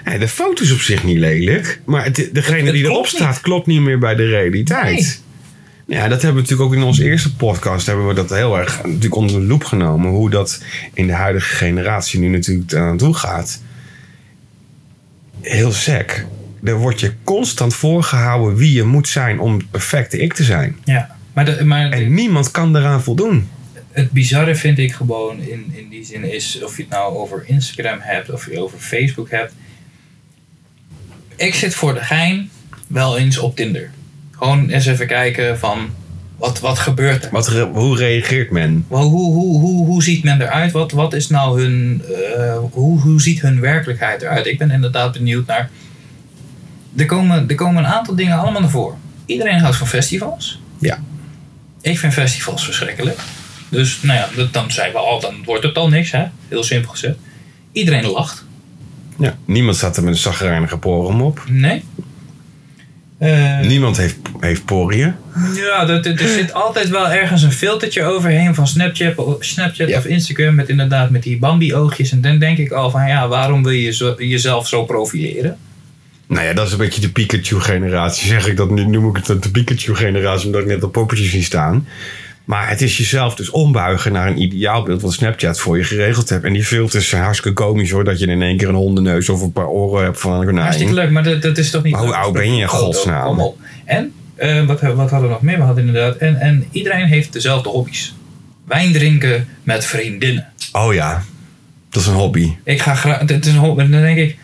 Nee, de foto is op zich niet lelijk. Maar het, degene Het- die erop staat klopt niet meer bij de realiteit. Ja, dat hebben we natuurlijk ook in onze eerste podcast hebben we dat heel erg natuurlijk onder de loep genomen. Hoe dat in de huidige generatie nu natuurlijk aan toe gaat. Heel sec. Er wordt je constant voorgehouden wie je moet zijn om het perfecte ik te zijn. Ja. Maar, de, maar En niemand kan eraan voldoen. het bizarre vind ik gewoon in, in die zin is of je het nou over Instagram hebt of je over Facebook hebt. Ik zit voor de gein wel eens op Tinder. Gewoon eens even kijken van wat, wat gebeurt er? Wat, hoe reageert men? Hoe, hoe, hoe, hoe ziet men eruit? Wat, wat is nou hun. eh, hoe, hoe ziet hun werkelijkheid eruit? Ik ben inderdaad benieuwd naar. Er komen, er komen een aantal dingen allemaal naar voren. Iedereen houdt van festivals. Ja. Ik vind festivals verschrikkelijk. Dus nou ja, dat, dan zijn we al, dan wordt het al niks, hè? Heel simpel gezegd. Iedereen lacht. Ja. Niemand staat er met een zagrijnige porum op. Nee. Eh, Niemand heeft, heeft poriën. Ja, dat, er zit altijd wel ergens een filtertje overheen van Snapchat, of- Snapchat Ja. of Instagram met inderdaad met die Bambi-oogjes. En dan denk ik al van ja, waarom wil je zo, jezelf zo profileren? Nou ja, dat is een beetje de Pikachu-generatie. Zeg ik dat nu, noem ik het de Pikachu-generatie, omdat ik net op poppetjes zie staan. Maar het is jezelf dus ombuigen naar een ideaalbeeld wat Snapchat voor je geregeld hebt. En die filters zijn hartstikke komisch hoor. Dat je in één keer een hondenneus of een paar oren hebt van een Hartstikke konijn. leuk, maar dat, dat is toch niet... Maar hoe dat oud ben je in godsnaam? Op. En, eh, wat, wat hadden we nog meer? We hadden inderdaad... En, en iedereen heeft dezelfde hobby's. Wijn drinken met vriendinnen. Oh ja, dat is een hobby. Ik ga graag... Het is een hobby. Dan denk ik...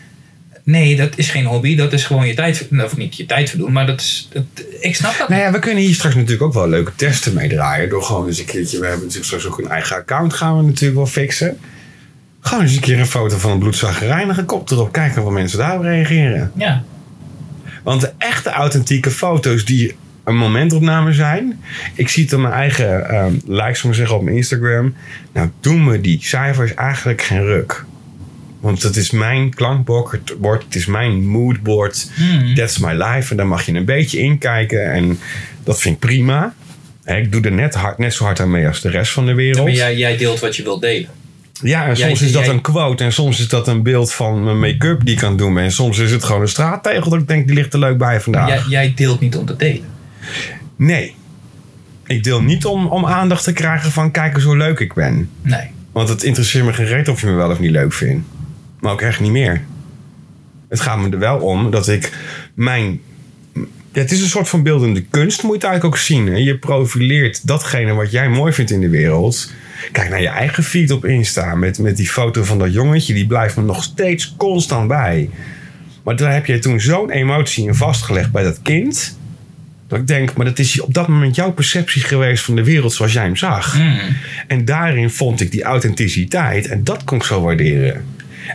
Nee, dat is geen hobby. Dat is gewoon je tijd... Of niet je tijd verdoen, maar dat is... Dat, ik snap dat Nou ja, we kunnen hier straks natuurlijk ook wel leuke testen mee draaien. Door gewoon eens een keertje, we hebben natuurlijk straks ook een eigen account gaan we natuurlijk wel fixen. Gewoon eens een keer een foto van een bloedzaggerijnige kop erop. Kijken of mensen daarop reageren. Ja. Want de echte authentieke foto's die een momentopname zijn. Ik zie het op mijn eigen ehm likes, zeggen, op mijn Instagram. Nou, doen me die cijfers eigenlijk geen ruk. Want het is mijn klankbord, het is mijn moodboard. Hmm. That's my life. En daar mag je een beetje inkijken. En dat vind ik prima. Ik doe er net, hard, net zo hard aan mee als de rest van de wereld. Maar jij, jij deelt wat je wilt delen. Ja, en Jij- soms is dat jij- een quote. En soms is dat een beeld van mijn make-up die ik kan doen ben. En soms is het gewoon een straattegel dat ik denk, die ligt er leuk bij vandaag. Jij, jij deelt niet om te delen. Nee. Ik deel niet om, om aandacht te krijgen van kijk eens hoe leuk ik ben. Nee. Want het interesseert me geen reet of je me wel of niet leuk vindt. Maar ook echt niet meer. Het gaat me er wel om dat ik mijn... Ja, het is een soort van beeldende kunst, moet je het eigenlijk ook zien. hè. Je profileert datgene wat jij mooi vindt in de wereld. Kijk naar je eigen feed op Insta met, met die foto van dat jongetje. Die blijft me nog steeds constant bij. Maar daar heb je toen zo'n emotie in vastgelegd bij dat kind. Dat ik denk, maar dat is op dat moment jouw perceptie geweest van de wereld zoals jij hem zag. Hmm. En daarin vond ik die authenticiteit. En dat kon ik zo waarderen.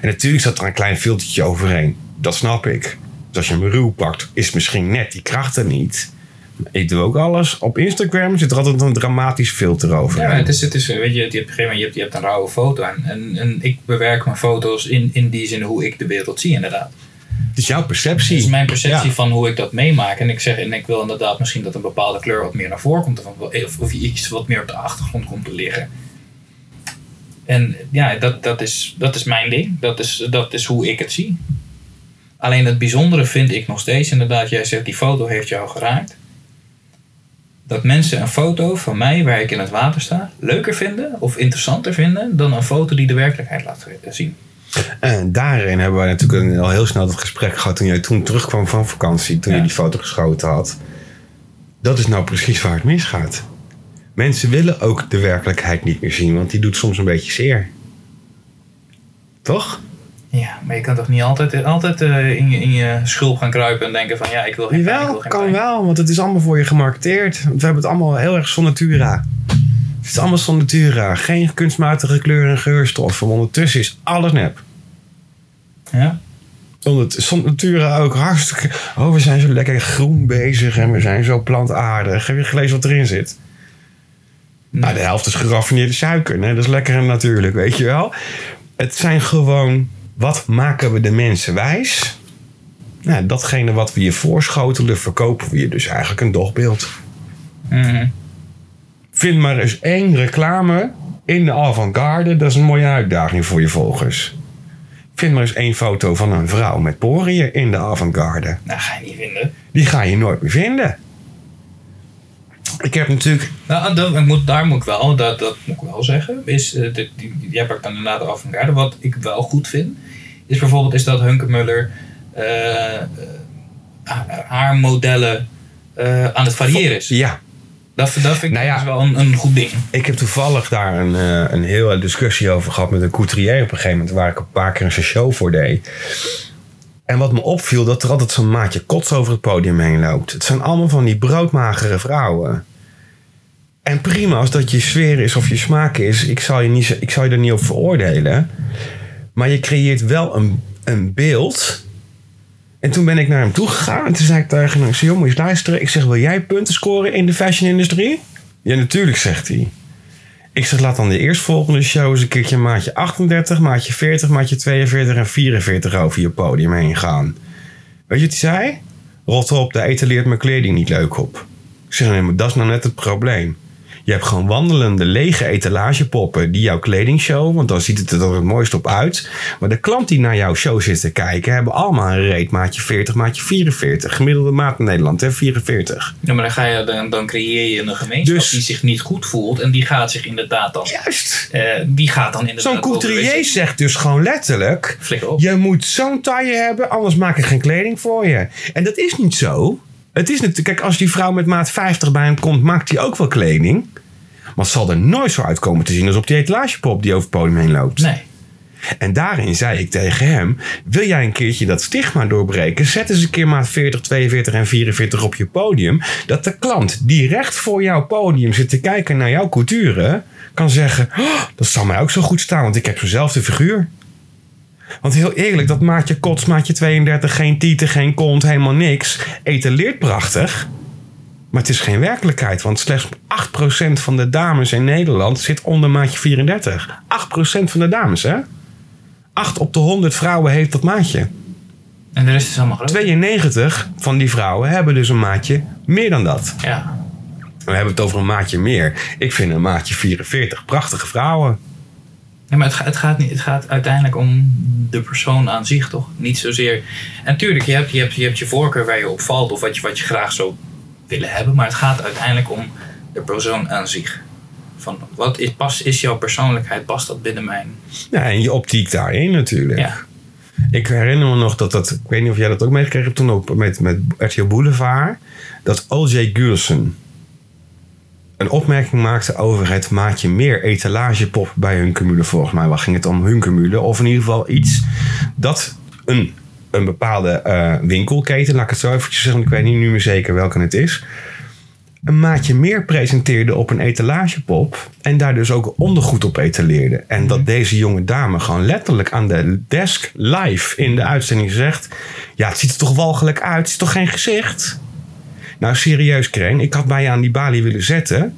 En natuurlijk zat er een klein filtertje overheen. Dat snap ik. Dus als je hem ruw pakt, is misschien net die kracht er niet. Ik doe ook alles. Op Instagram zit er altijd een dramatisch filter over. Ja, het is, het is, weet je, je hebt, op een gegeven moment, je hebt, je hebt een rauwe foto. En, en, en ik bewerk mijn foto's in, in die zin hoe ik de wereld zie, inderdaad. Het is jouw perceptie. Het is mijn perceptie Ja. van hoe ik dat meemaak. En ik zeg, en ik wil inderdaad misschien dat een bepaalde kleur wat meer naar voren komt. Of, of, of iets wat meer op de achtergrond komt te liggen. En ja, dat, dat, is, dat is mijn ding. Dat is, dat is hoe ik het zie. Alleen het bijzondere vind ik nog steeds, inderdaad, jij zegt die foto heeft jou geraakt. Dat mensen een foto van mij waar ik in het water sta leuker vinden of interessanter vinden dan een foto die de werkelijkheid laat zien. En daarin hebben wij natuurlijk al heel snel dat gesprek gehad toen jij toen terugkwam van vakantie, toen Ja. je die foto geschoten had. Dat is nou precies waar het misgaat. Mensen willen ook de werkelijkheid niet meer zien, want die doet soms een beetje zeer. Toch? Ja, maar je kan toch niet altijd, altijd eh, in, je, in je schulp gaan kruipen en denken van ja, ik wil geen pijn, ik Jawel, wil geen kan pijn. wel, want het is allemaal voor je gemarketeerd. We hebben het allemaal heel erg son natura. Het is allemaal son natura. Geen kunstmatige kleur- en geurstoffen. Ondertussen is alles nep. Ja? Zonder Natura ook hartstikke... Oh, we zijn zo lekker groen bezig en we zijn zo plantaardig. Heb je gelezen wat erin zit? Nou, de helft is geraffineerde suiker. Nee, dat is lekker en natuurlijk, weet je wel. Het zijn gewoon... Wat maken we de mensen wijs? Nou, datgene wat we je voorschotelen, verkopen we je dus eigenlijk een dogbeeld. Mhm. Vind maar eens één reclame in de avant-garde. Dat is een mooie uitdaging voor je volgers. Vind maar eens één foto van een vrouw met poriën in de avant-garde. Nou, ga je niet vinden. Die ga je nooit meer vinden. Ik heb natuurlijk... Nou, dat, ik moet, daar moet ik wel, dat, dat moet ik wel zeggen, is, eh, de, die, jij pakt dan inderdaad de avant-garde. Wat ik wel goed vind, is bijvoorbeeld is dat Hunke Muller eh, eh, haar modellen aan het variëren is. Ja, Dat, dat vind ik Nou ja. dus wel een, een goed ding. ik heb toevallig daar een, een hele discussie over gehad met een couturier op een gegeven moment. Waar ik een paar keer een show voor deed. En wat me opviel, dat er altijd zo'n maatje kots over het podium heen loopt. Het zijn allemaal van die broodmagere vrouwen. En prima als dat je sfeer is of je smaak is. Ik zal je, niet, ik zal je er niet op veroordelen. Maar je creëert wel een, een beeld. En toen ben ik naar hem toe gegaan. En toen zei ik tegen hem, eens luisteren. Ik zeg, wil jij punten scoren in de fashion-industrie? Ja, natuurlijk, zegt hij. Ik zeg, laat dan de eerstvolgende show eens een keertje maatje 38, maatje 40, maatje 42 en 44 over je podium heen gaan. Weet je wat hij zei? Rot op, daar etaleert mijn kleding niet leuk op. Ik zeg, nee, maar dat is nou net het probleem. Je hebt gewoon wandelende lege etalagepoppen die jouw kleding showen. Want dan ziet het er het mooist op uit. Maar de klant die naar jouw show zit te kijken, hebben allemaal een reet maatje 40, maatje 44. Gemiddelde maat in Nederland, hè, 44. Ja, maar dan, ga je, dan, dan creëer je een gemeenschap Dus- die zich niet goed voelt. En die gaat zich inderdaad dan... Juist. eh, die gaat dan inderdaad... Zo'n couturier zegt dus gewoon letterlijk... Op. Je moet zo'n taille hebben, anders maak ik geen kleding voor je. En dat is niet zo. Het is natuurlijk, kijk, als die vrouw met maat 50 bij hem komt, maakt hij ook wel kleding. Maar het zal er nooit zo uitkomen te zien als op die etalagepop die over het podium heen loopt. Nee. En daarin zei ik tegen hem: Wil jij een keertje dat stigma doorbreken? Zet eens een keer maat 40, 42 en 44 op je podium. Dat de klant die recht voor jouw podium zit te kijken naar jouw couture. kan zeggen: "Oh, Dat zal mij ook zo goed staan, want ik heb zo'nzelfde figuur. Want heel eerlijk, dat maatje kots, maatje 32, geen tieten, geen kont, helemaal niks. Etaleert prachtig. Maar het is geen werkelijkheid, want slechts 8% van de dames in Nederland zit onder maatje 34. 8% van de dames, hè? 8 op de 100 vrouwen heeft dat maatje. En de rest is allemaal groot. 92 van die vrouwen hebben dus een maatje meer dan dat. Ja. We hebben het over een maatje meer. Ik vind een maatje 44 prachtige vrouwen. Ja, maar het, het, gaat niet, het gaat uiteindelijk om de persoon aan zich, toch? Niet zozeer... En natuurlijk, je hebt je, hebt, je, hebt je voorkeur waar je op valt... of wat je, wat je graag zou willen hebben... maar het gaat uiteindelijk om de persoon aan zich. Van, wat is, pas, is jouw persoonlijkheid? Past dat binnen mijn... Ja, en je optiek daarin natuurlijk. Ja. Ik herinner me nog dat dat... Ik weet niet of jij dat ook meegekregen hebt toen op, met, met RTL Boulevard. Dat O.J. Gulson een opmerking maakte over het maatje meer etalagepop bij Hunkemüller. Volgens mij waar ging het om Hunkemüller. Of in ieder geval iets dat een, een bepaalde eh, winkelketen... Laat ik het zo eventjes zeggen, want ik weet niet nu meer zeker welke het is... Een maatje meer presenteerde op een etalagepop. En daar dus ook ondergoed op etaleerde. En dat deze jonge dame gewoon letterlijk aan de desk live in de uitzending zegt... Ja, het ziet er toch walgelijk uit. Het is toch geen gezicht? Nou, serieus, Kreen. Ik had je aan die balie willen zetten.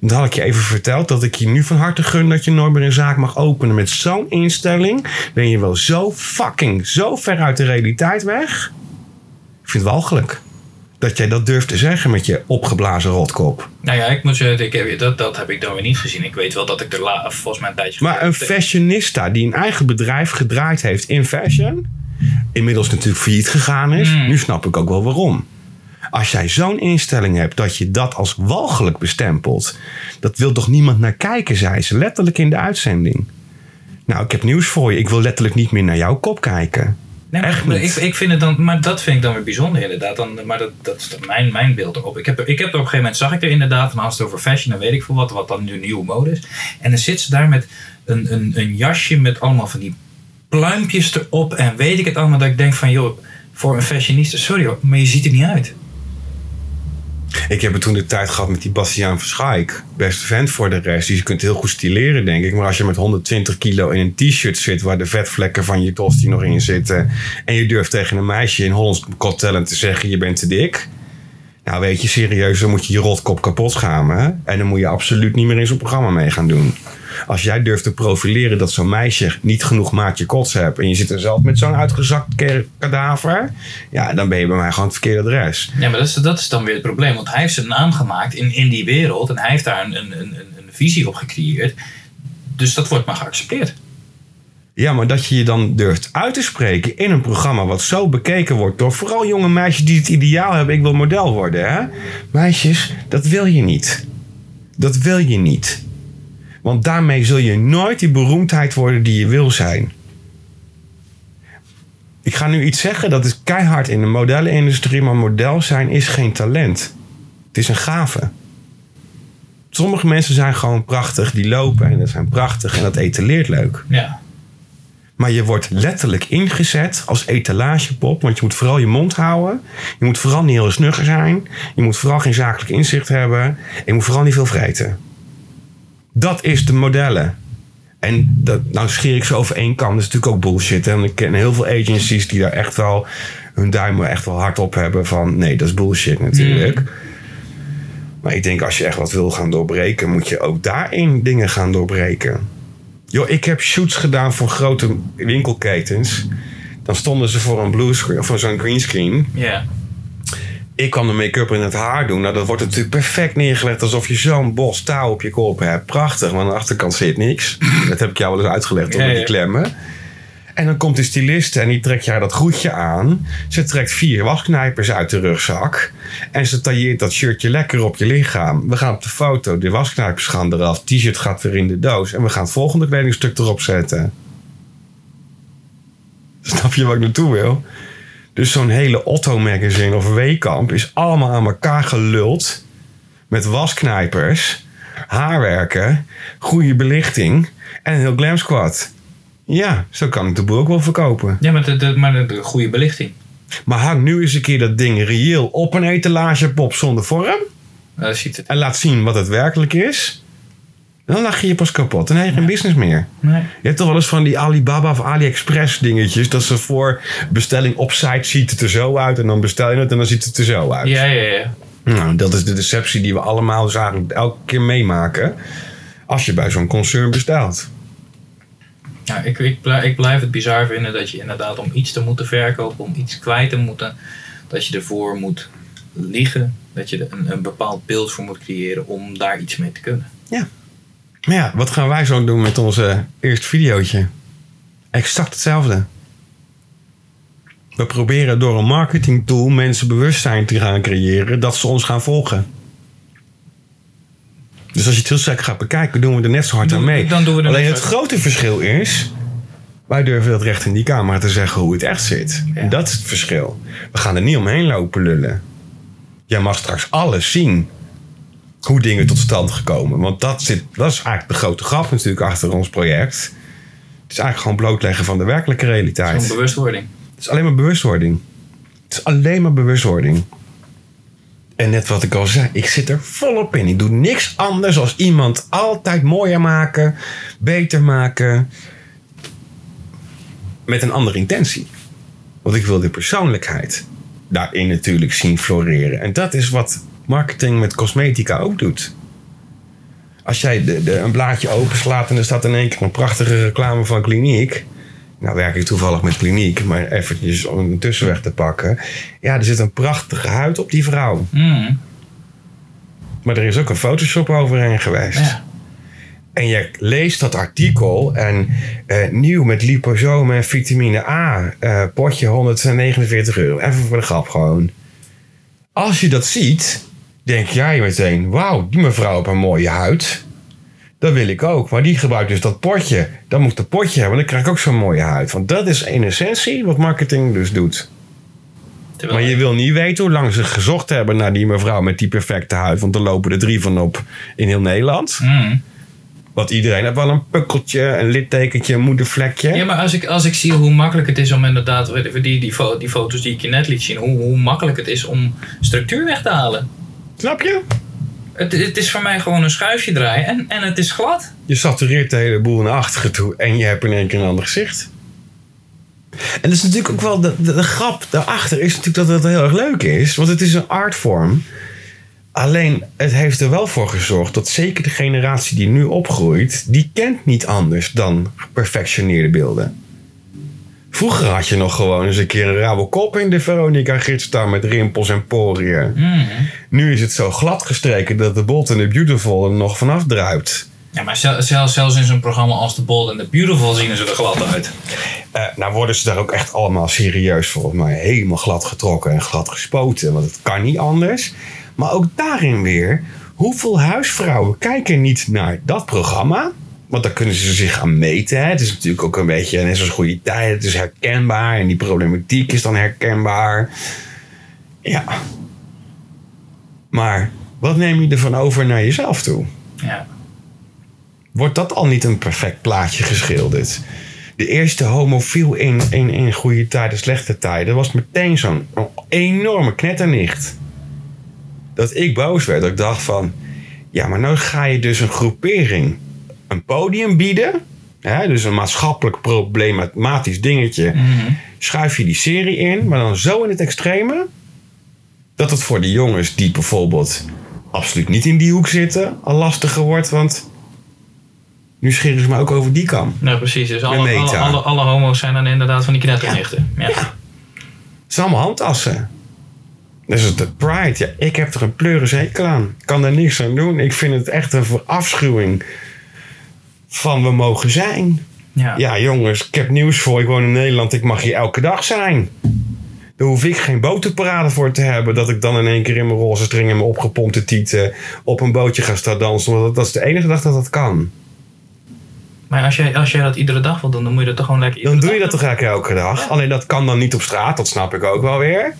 Dan had ik je even verteld dat ik je nu van harte gun dat je nooit meer een zaak mag openen. Met zo'n instelling ben je wel zo fucking zo ver uit de realiteit weg. Ik vind het walgelijk. Dat jij dat durft te zeggen met je opgeblazen rotkop. Nou ja, ik moet zeggen, ik heb, dat, dat heb ik dan weer niet gezien. Ik weet wel dat ik er la, volgens mij een tijdje... Maar een fashionista die een eigen bedrijf gedraaid heeft in fashion. Inmiddels natuurlijk failliet gegaan is. Mm. Nu snap ik ook wel waarom. Als jij zo'n instelling hebt dat je dat als walgelijk bestempelt. Dat wil toch niemand naar kijken, zei ze letterlijk in de uitzending. Nou, ik heb nieuws voor je. Ik wil letterlijk niet meer naar jouw kop kijken. Nee, maar Echt maar niet. ik, ik vind het dan, maar dat vind ik dan weer bijzonder inderdaad. Dan, maar dat, dat is dan mijn, mijn beeld erop. Ik heb, er, ik heb er op een gegeven moment, zag ik er inderdaad, van als het over fashion en weet ik veel wat, wat dan nu nieuwe mode is. En dan zit ze daar met een, een, een jasje met allemaal van die pluimpjes erop en weet ik het allemaal. Dat ik denk van, joh, voor een fashionista, sorry hoor, maar je ziet er niet uit. Ik heb het toen de tijd gehad met die Bastiaan Verschaik. Beste vent voor de rest. Die kunt heel goed stileren, denk ik. Maar als je met 120 kilo in een t-shirt zit... waar de vetvlekken van je tosti nog in zitten... en je durft tegen een meisje in Hollands Got te zeggen... je bent te dik... Nou, weet je, serieus, dan moet je je rotkop kapot schamen. En dan moet je absoluut niet meer in zo'n programma mee gaan doen. Als jij durft te profileren dat zo'n meisje niet genoeg maatje kots hebt... en je zit er zelf met zo'n uitgezakt kadaver... ja, dan ben je bij mij gewoon het verkeerde adres. Ja, maar dat is, dat is dan weer het probleem. Want hij heeft zijn naam gemaakt in, in die wereld en hij heeft daar een, een, een, een visie op gecreëerd. Dus dat wordt maar geaccepteerd. Ja, maar dat je je dan durft uit te spreken in een programma wat zo bekeken wordt door vooral jonge meisjes die het ideaal hebben: ik wil model worden. Hè? Meisjes, dat wil je niet. Dat wil je niet. Want daarmee zul je nooit die beroemdheid worden die je wil zijn. Ik ga nu iets zeggen, dat is keihard in de modellenindustrie, maar model zijn is geen talent. Het is een gave. Sommige mensen zijn gewoon prachtig, die lopen en dat zijn prachtig en dat etaleert leuk. Ja. Maar je wordt letterlijk ingezet als etalagepop. Want je moet vooral je mond houden. Je moet vooral niet heel snugger zijn. Je moet vooral geen zakelijk inzicht hebben. En je moet vooral niet veel vreten. Dat is de modellen. En dat, nou scheer ik ze over één kam. Dat is natuurlijk ook bullshit. hè. En ik ken heel veel agencies die daar echt wel hun duimen echt wel hard op hebben. Van nee, dat is bullshit natuurlijk. Maar ik denk als je echt wat wil gaan doorbreken, moet je ook daarin dingen gaan doorbreken. Joh, ik heb shoots gedaan voor grote winkelketens. Dan stonden ze voor een bluescreen of voor zo'n greenscreen. Ja. Ik kan de make-up in het haar doen. Nou, dat wordt natuurlijk perfect neergelegd alsof je zo'n bos touw op je kop hebt. Prachtig, maar aan de achterkant zit niks. [laughs] dat heb ik jou wel eens uitgelegd door Ja, die klemmen. En dan komt de styliste en die trekt jou dat groetje aan. Ze trekt vier wasknijpers uit de rugzak. En ze tailleert dat shirtje lekker op je lichaam. We gaan op de foto, de wasknijpers gaan eraf. T-shirt gaat weer in de doos. En we gaan het volgende kledingstuk erop zetten. Snap je waar ik naartoe wil? Dus zo'n hele Otto magazine of Weekamp is allemaal aan elkaar geluld. Met wasknijpers, haarwerken, goede belichting en een heel glam squad. Ja, zo kan ik de boel ook wel verkopen. Ja, maar de, de, maar de, de goede belichting. Maar hang nu eens een keer dat ding reëel op een etalagepop zonder vorm. Ziet het. En laat zien wat het werkelijk is. Dan lach je je pas kapot. Dan heb je geen business meer. Nee. Je hebt toch wel eens van die Alibaba of AliExpress dingetjes. Dat ze voor bestelling op site ziet het er zo uit. En dan bestel je het en dan ziet het er zo uit. Ja, ja, ja. Nou, dat is de deceptie die we allemaal dus eigenlijk elke keer meemaken. Als je bij zo'n concern bestelt. Ja, ik, ik, blijf, ik blijf het bizar vinden dat je inderdaad om iets te moeten verkopen, om iets kwijt te moeten, dat je ervoor moet liegen, dat je er een, een bepaald beeld voor moet creëren om daar iets mee te kunnen. Maar ja, wat gaan wij zo doen met onze eerste videootje? Exact hetzelfde. We proberen door een marketingtool mensen bewustzijn te gaan creëren dat ze ons gaan volgen. Dus als je het heel sterk gaat bekijken, doen we er net zo hard aan mee. Dan doen we Alleen het grote verschil is, wij durven dat recht in die camera te zeggen hoe het echt zit. Ja. En dat is het verschil. We gaan er niet omheen lopen lullen. Jij mag straks alles zien. Hoe dingen tot stand gekomen. Want dat, zit, dat is eigenlijk de grote grap natuurlijk achter ons project. Het is eigenlijk gewoon blootleggen van de werkelijke realiteit. Zo'n bewustwording. Het is alleen maar bewustwording. Het is alleen maar bewustwording. En net wat ik al zei, ik zit er volop in. Ik doe niks anders als iemand altijd mooier maken, beter maken. Met een andere intentie. Want ik wil de persoonlijkheid daarin natuurlijk zien floreren. En dat is wat marketing met cosmetica ook doet. Als jij de, de, een blaadje openslaat en er staat in één keer een prachtige reclame van kliniek. Nou werk ik toevallig met kliniek, maar eventjes om een tussenweg te pakken. Ja, er zit een prachtige huid op die vrouw. Mm, Maar er is ook een Photoshop overheen geweest. ja. En je leest dat artikel en eh, nieuw met liposomen en vitamine A, eh, potje 149 euro. Even voor de grap gewoon. Als je dat ziet, denk jij meteen, wauw, die mevrouw heeft een mooie huid. Dat wil ik ook. Maar die gebruikt dus dat potje. Dan moet ik dat potje hebben, dan krijg ik ook zo'n mooie huid. Want dat is in essentie wat marketing dus doet. Terwijl Maar je wil niet weten hoe lang ze gezocht hebben naar die mevrouw met die perfecte huid. Want er lopen er drie van op in heel Nederland. Mm. Want iedereen heeft wel een pukkeltje, een littekentje, een moedervlekje. Ja, maar als ik, als ik zie hoe makkelijk het is om inderdaad, die, die, die foto's die ik je net liet zien, hoe, hoe makkelijk het is om structuur weg te halen. Snap je? Het, het is voor mij gewoon een schuifje draaien en, en het is glad. Je satureert de hele boel naar achteren toe en je hebt in één keer een ander gezicht. En dat is natuurlijk ook wel de, de, de grap daarachter is natuurlijk dat het heel erg leuk is. Want het is een artvorm. Alleen het heeft er wel voor gezorgd dat zeker de generatie die nu opgroeit, die kent niet anders dan geperfectioneerde beelden. Vroeger had je nog gewoon eens een keer een rauwe kop in de Veronica gids staan met rimpels en poriën. Mm. Nu is het zo glad gestreken dat de Bold en de Beautiful er nog vanaf druipt. Ja, maar zel- zelfs, zelfs in zo'n programma als The Bold and the Beautiful zien ze er glad uit. Eh, nou worden ze daar ook echt allemaal serieus volgens mij helemaal glad getrokken en glad gespoten. Want het kan niet anders. Maar ook daarin weer, hoeveel huisvrouwen kijken niet naar dat programma? Want daar kunnen ze zich aan meten. Hè? Het is natuurlijk ook een beetje, net zoals goede tijd, het is herkenbaar. En die problematiek is dan herkenbaar. Ja. Maar wat neem je ervan over naar jezelf toe? Ja. Wordt dat al niet een perfect plaatje geschilderd? De eerste homofiel in, in, in goede tijden, slechte tijden, was meteen zo'n enorme knetternicht. Dat ik boos werd. Dat ik dacht van, ja, maar nou ga je dus een groepering een podium bieden. Hè, dus een maatschappelijk problematisch dingetje. Mhm. Schuif je die serie in, maar dan zo in het extreme. Dat het voor de jongens die bijvoorbeeld absoluut niet in die hoek zitten, al lastiger wordt. Want nu scheren ze me ook over die kam. Nou, precies. Dus alle, alle, alle, alle homo's zijn dan inderdaad van die knetternichten. Ja. Het zijn allemaal handtassen. Dat is het de pride. Ja, ik heb er een pleuris hekel aan. Ik kan er niks aan doen. Ik vind het echt een verafschuwing van we mogen zijn. Ja. Ja, jongens, ik heb nieuws voor. Ik woon in Nederland. Ik mag hier elke dag zijn. Daar hoef ik geen botenparade voor te hebben. Dat ik dan in één keer in mijn roze string en mijn opgepompte tieten op een bootje ga staan dansen. Want dat, is de enige dag dat dat kan. Maar als jij, als jij dat iedere dag wil doen, dan moet je dat toch gewoon lekker Dan doe je dat toch eigenlijk elke dag. Alleen dat kan dan niet op straat. Dat snap ik ook wel weer.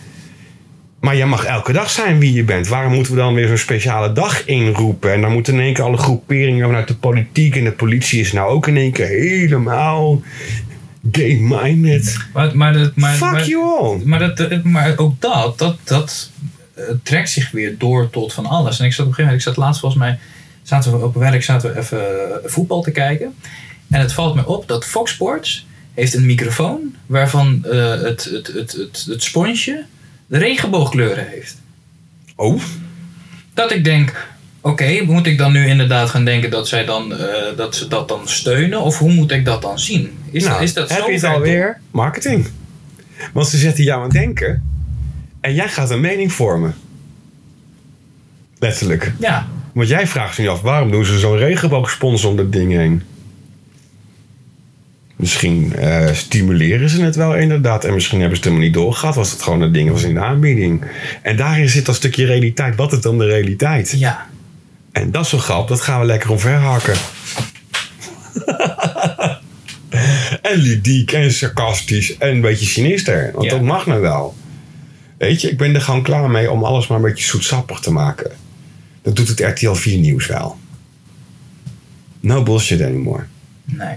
Maar je mag elke dag zijn wie je bent. Waarom moeten we dan weer zo'n speciale dag inroepen? En dan moeten in één keer alle groeperingen vanuit de politiek en de politie is nou ook in één keer helemaal gay-minded. Maar, maar, dat, maar, Fuck maar, you all. Maar, dat, maar ook dat, dat, dat eh, trekt zich weer door tot van alles. En ik zat op een gegeven moment, ik zat laatst volgens mij, zaten we op werk zaten we even eh, voetbal te kijken. En het valt me op dat Fox Sports heeft een microfoon waarvan eh, het, het, het, het, het sponsje de regenboogkleuren heeft. Oh, Dat ik denk, oké, moet ik dan nu inderdaad gaan denken dat, zij dan, eh, dat ze dat dan steunen? Of hoe moet ik dat dan zien? Is, nou, is dat heb zo je het alweer? Marketing. Want ze zetten jou aan het denken. En jij gaat een mening vormen. Letterlijk. Ja, Want jij vraagt je af, waarom doen ze zo'n regenboogsponsor om dat ding heen? Misschien eh, stimuleren ze het wel inderdaad. En misschien hebben ze het helemaal niet doorgehad. Was het gewoon een ding was in de aanbieding. En daarin zit dat stukje realiteit. Wat is dan de realiteit? ja. En dat is zo grap. Dat gaan we lekker omverhakken. [laughs] en ludiek en sarcastisch. En een beetje sinister. Want Ja. dat mag nou wel. Weet je, ik ben er gewoon klaar mee om alles maar een beetje zoetsappig te maken. Dat doet het RTL 4 nieuws wel. No bullshit anymore. Nee.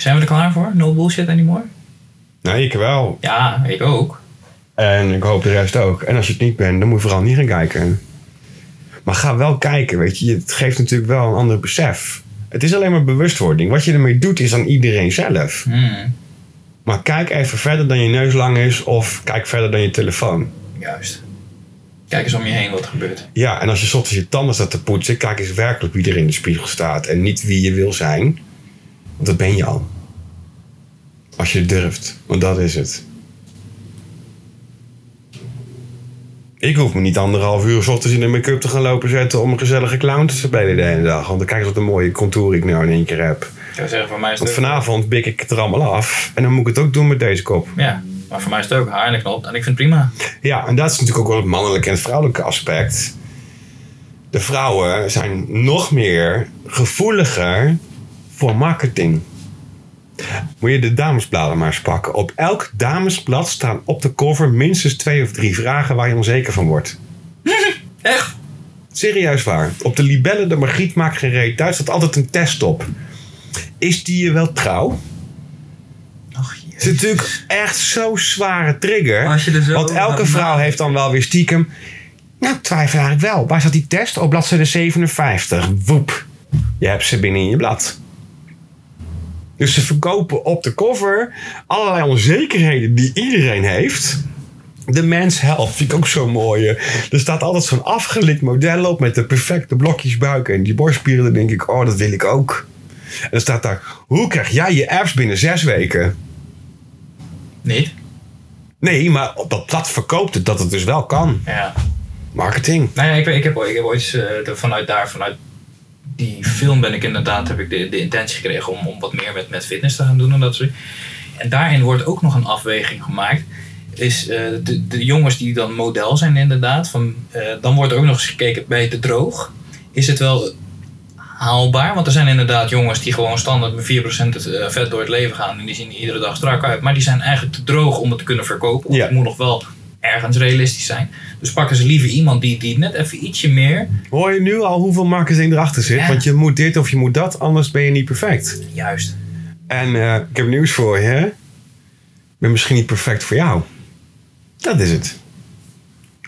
Zijn we er klaar voor? No bullshit anymore? Nee, ik wel. Ja, ik ook. En ik hoop de rest ook. En als je het niet bent, dan moet je vooral niet gaan kijken. Maar ga wel kijken, weet je. Het geeft natuurlijk wel een ander besef. Het is alleen maar bewustwording. Wat je ermee doet, is aan iedereen zelf. Hmm, Maar kijk even verder dan je neus lang is. Of kijk verder dan je telefoon. juist. Kijk eens om je heen wat er gebeurt. Ja, en als je ochtends je tanden staat te poetsen, kijk eens werkelijk wie er in de spiegel staat. En niet wie je wil zijn. Want dat ben je al. Als je durft. Want dat is het. Ik hoef me niet anderhalf uur 's ochtends in de make-up te gaan lopen zetten om een gezellige clown te spelen de hele dag. Want dan kijk eens wat een mooie contour ik nou in één keer heb. Ik zeggen, voor mij is het Want vanavond bik ik het er allemaal af. En dan moet ik het ook doen met deze kop. Ja, maar voor mij is het ook haar en een knop. En ik vind het prima. Ja, en dat is natuurlijk ook wel het mannelijke en het vrouwelijke aspect. De vrouwen zijn nog meer gevoeliger voor marketing. Moet je de damesbladen maar eens pakken. Op elk damesblad staan op de cover minstens twee of drie vragen waar je onzeker van wordt. [laughs] Echt? Serieus waar. Op de libellen, de Margriet maakt geen reet uit, staat altijd een test op. Is die je wel trouw? Het is natuurlijk echt zo'n zware trigger. Er want elke vrouw heeft dan wel weer stiekem... Nou, twijfel eigenlijk wel. Waar staat die test? Op bladzijde 57. Woep. Je hebt ze binnen in je blad. Dus ze verkopen op de cover allerlei onzekerheden die iedereen heeft. De mens health vind ik ook zo mooi. Er staat altijd zo'n afgelikt model op met de perfecte blokjes buik en die borstspieren. Dan denk ik, oh, dat wil ik ook. En dan staat daar, hoe krijg jij je apps binnen zes weken? Niet? Nee, maar op dat blad verkoopt het dat het dus wel kan. Ja. Marketing. Nou ja, ik, ik, heb, ik heb ooit eh, vanuit daar, vanuit die film ben ik inderdaad, heb ik de, de intentie gekregen om, om wat meer met, met fitness te gaan doen en dat soort En daarin wordt ook nog een afweging gemaakt. Is eh, de, de jongens die dan model zijn inderdaad, van, eh, dan wordt er ook nog eens gekeken, je te droog? Is het wel haalbaar? Want er zijn inderdaad jongens die gewoon standaard met 4% het, eh, vet door het leven gaan en die zien er iedere dag strak uit. Maar die zijn eigenlijk te droog om het te kunnen verkopen. Ja. het moet nog wel ergens realistisch zijn. Dus pakken ze liever iemand die, die net even ietsje meer. Hoor je nu al hoeveel marketing erachter zit? Ja. Want je moet dit of je moet dat, anders ben je niet perfect. Juist. En eh, ik heb nieuws voor je. hè? Ik ben misschien niet perfect voor jou. Dat is het.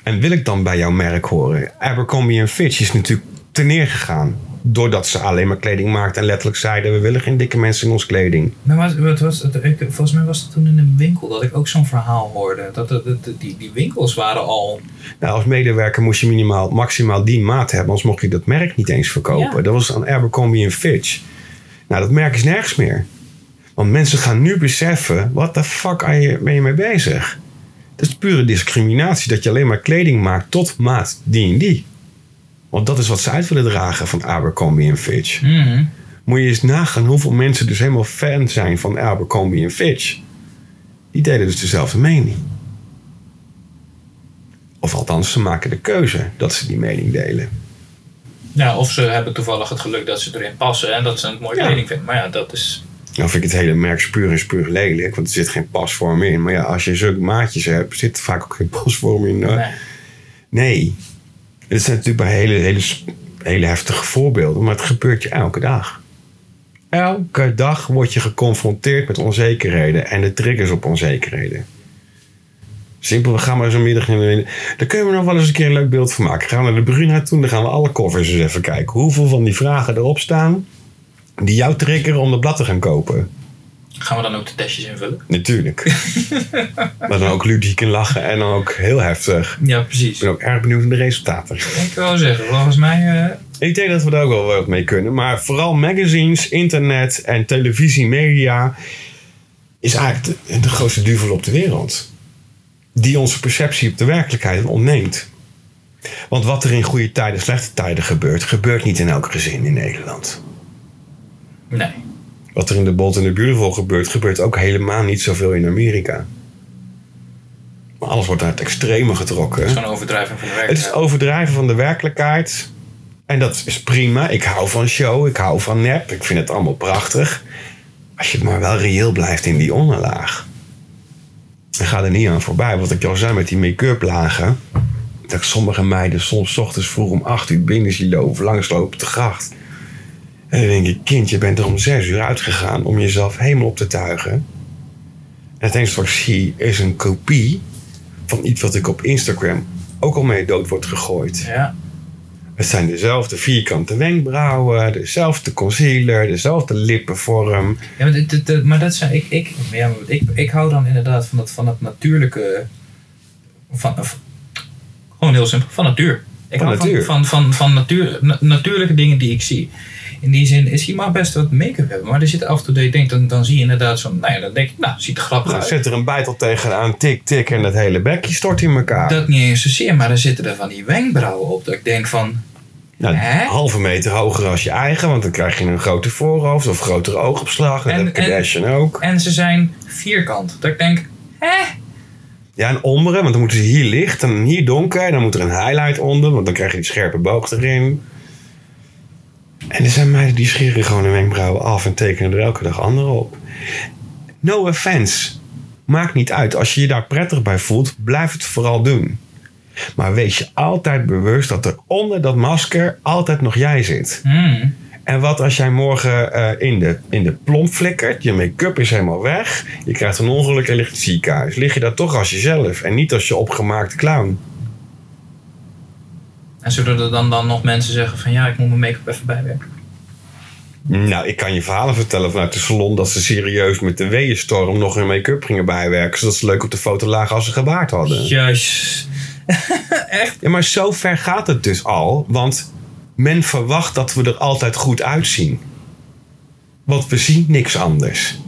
En wil ik dan bij jouw merk horen? Abercrombie Fitch is natuurlijk ten neer gegaan. Doordat ze alleen maar kleding maakten en letterlijk zeiden... we willen geen dikke mensen in ons kleding. Maar wat, wat was het? Ik, volgens mij was het toen in een winkel dat ik ook zo'n verhaal hoorde. Dat, dat, dat- die, die winkels waren al. Nou, als medewerker moest je minimaal, maximaal die maat hebben... anders mocht je dat merk niet eens verkopen. Ja. Dat was aan Abercrombie Fitch. Nou, dat merk is nergens meer. Want mensen gaan nu beseffen... wat de fuck ben je mee bezig? Dat is pure discriminatie. Dat je alleen maar kleding maakt tot maat die en die. Want dat is wat ze uit willen dragen van Abercrombie en Fitch. Mhm. Moet je eens nagaan hoeveel mensen dus helemaal fan zijn van Abercrombie en Fitch. Die delen dus dezelfde mening. Of althans, ze maken de keuze dat ze die mening delen. Ja, of ze hebben toevallig het geluk dat ze erin passen en dat ze het mooie Ja. kleding vinden. Maar ja, dat is. Nou vind ik het hele merk spuur en spuur lelijk, want er zit geen pasvorm in. Maar ja, als je zulke maatjes hebt, zit er vaak ook geen pasvorm in. Nee. Nee. Het zijn natuurlijk bij hele, hele, hele heftige voorbeelden, maar het gebeurt je elke dag. Elke dag word je geconfronteerd met onzekerheden en de triggers op onzekerheden. Simpel, we gaan maar zo'n middag in de... Daar kunnen we nog wel eens een keer een leuk beeld van maken. Gaan we naar de Bruna toe, dan gaan we alle covers eens even kijken. Hoeveel van die vragen erop staan die jou triggeren om dat blad te gaan kopen. Gaan we dan ook de testjes invullen? Natuurlijk. [laughs] maar dan ook ludiek en lachen en dan ook heel heftig. Ja, Ik precies. ben ook erg benieuwd naar de resultaten. Ik wil zeggen, volgens mij. eh, Ik denk dat we daar ook wel wat mee kunnen. Maar vooral magazines, internet en televisie, media... is eigenlijk de, de grootste duivel op de wereld. Die onze perceptie op de werkelijkheid ontneemt. Want wat er in goede tijden, slechte tijden gebeurt... gebeurt niet in elk gezin in Nederland. nee. Wat er in de Bold and the Beautiful gebeurt... gebeurt ook helemaal niet zoveel in Amerika. Maar alles wordt naar het extreme getrokken. Het is gewoon een overdrijving van de Het is werkelijkheid. overdrijven van de werkelijkheid. En dat is prima. Ik hou van show. Ik hou van nep. Ik vind het allemaal prachtig. Als je maar wel reëel blijft in die onderlaag. En ga er niet aan voorbij. Wat ik al zei met die make-up lagen. Dat ik sommige meiden soms 's ochtends vroeg om 8 uur binnen zie lopen. Langslopen op de gracht. En dan denk ik, kind, je bent er om 6 uur uitgegaan om jezelf helemaal op te tuigen. En het enige wat ik zie is een kopie van iets wat ik op Instagram ook al mee dood wordt gegooid. Ja. Het zijn dezelfde vierkante wenkbrauwen, dezelfde concealer, dezelfde lippenvorm. Ja, maar, dat zijn, ik, ik, ja, ik, ik hou dan inderdaad van dat, van dat natuurlijke. Van, van- gewoon heel simpel, van natuur. Ik Van hou natuur. Van, van, van, van natuur, na- natuurlijke dingen die ik zie. In die zin is je mag best wat make-up hebben, maar er zit af en toe dat je denkt, dan, dan zie je inderdaad zo'n, nou ja, dan denk ik, nou, ziet er grappig uit. zet er een bijtel tegenaan, tik, tik en het hele bekje stort in elkaar. Dat niet eens zozeer, maar er zitten er van die wenkbrauwen op dat ik denk van, nou, Hè? halve meter hoger als je eigen, want dan krijg je een groter voorhoofd of grotere oogopslag. En, En- dat en- Kardashian ook. en ze zijn vierkant. Dat ik denk, hè? Ja, en omberen, want dan moeten ze hier licht en hier donker. En dan moet er een highlight onder, want dan krijg je die scherpe boog erin. En er zijn meiden die scheren gewoon hun wenkbrauwen af en tekenen er elke dag andere op. No offense. Maakt niet uit. Als je je daar prettig bij voelt, blijf het vooral doen. Maar wees je altijd bewust dat er onder dat masker altijd nog jij zit. Hmm. En wat als jij morgen eh, in, de, in de plomp flikkert, je make-up is helemaal weg, je krijgt een ongeluk en ligt in het ziekenhuis. Lig je daar toch als jezelf en niet als je opgemaakte clown. En zullen er dan, dan nog mensen zeggen van, ja, ik moet mijn make-up even bijwerken. Nou, ik kan je verhalen vertellen vanuit de salon dat ze serieus met de weeënstorm nog hun make-up gingen bijwerken, zodat ze leuk op de foto lagen als ze gebaard hadden. Juist. [laughs] Echt? Ja, maar zo ver gaat het dus al, want men verwacht dat we er altijd goed uitzien. Want we zien niks anders.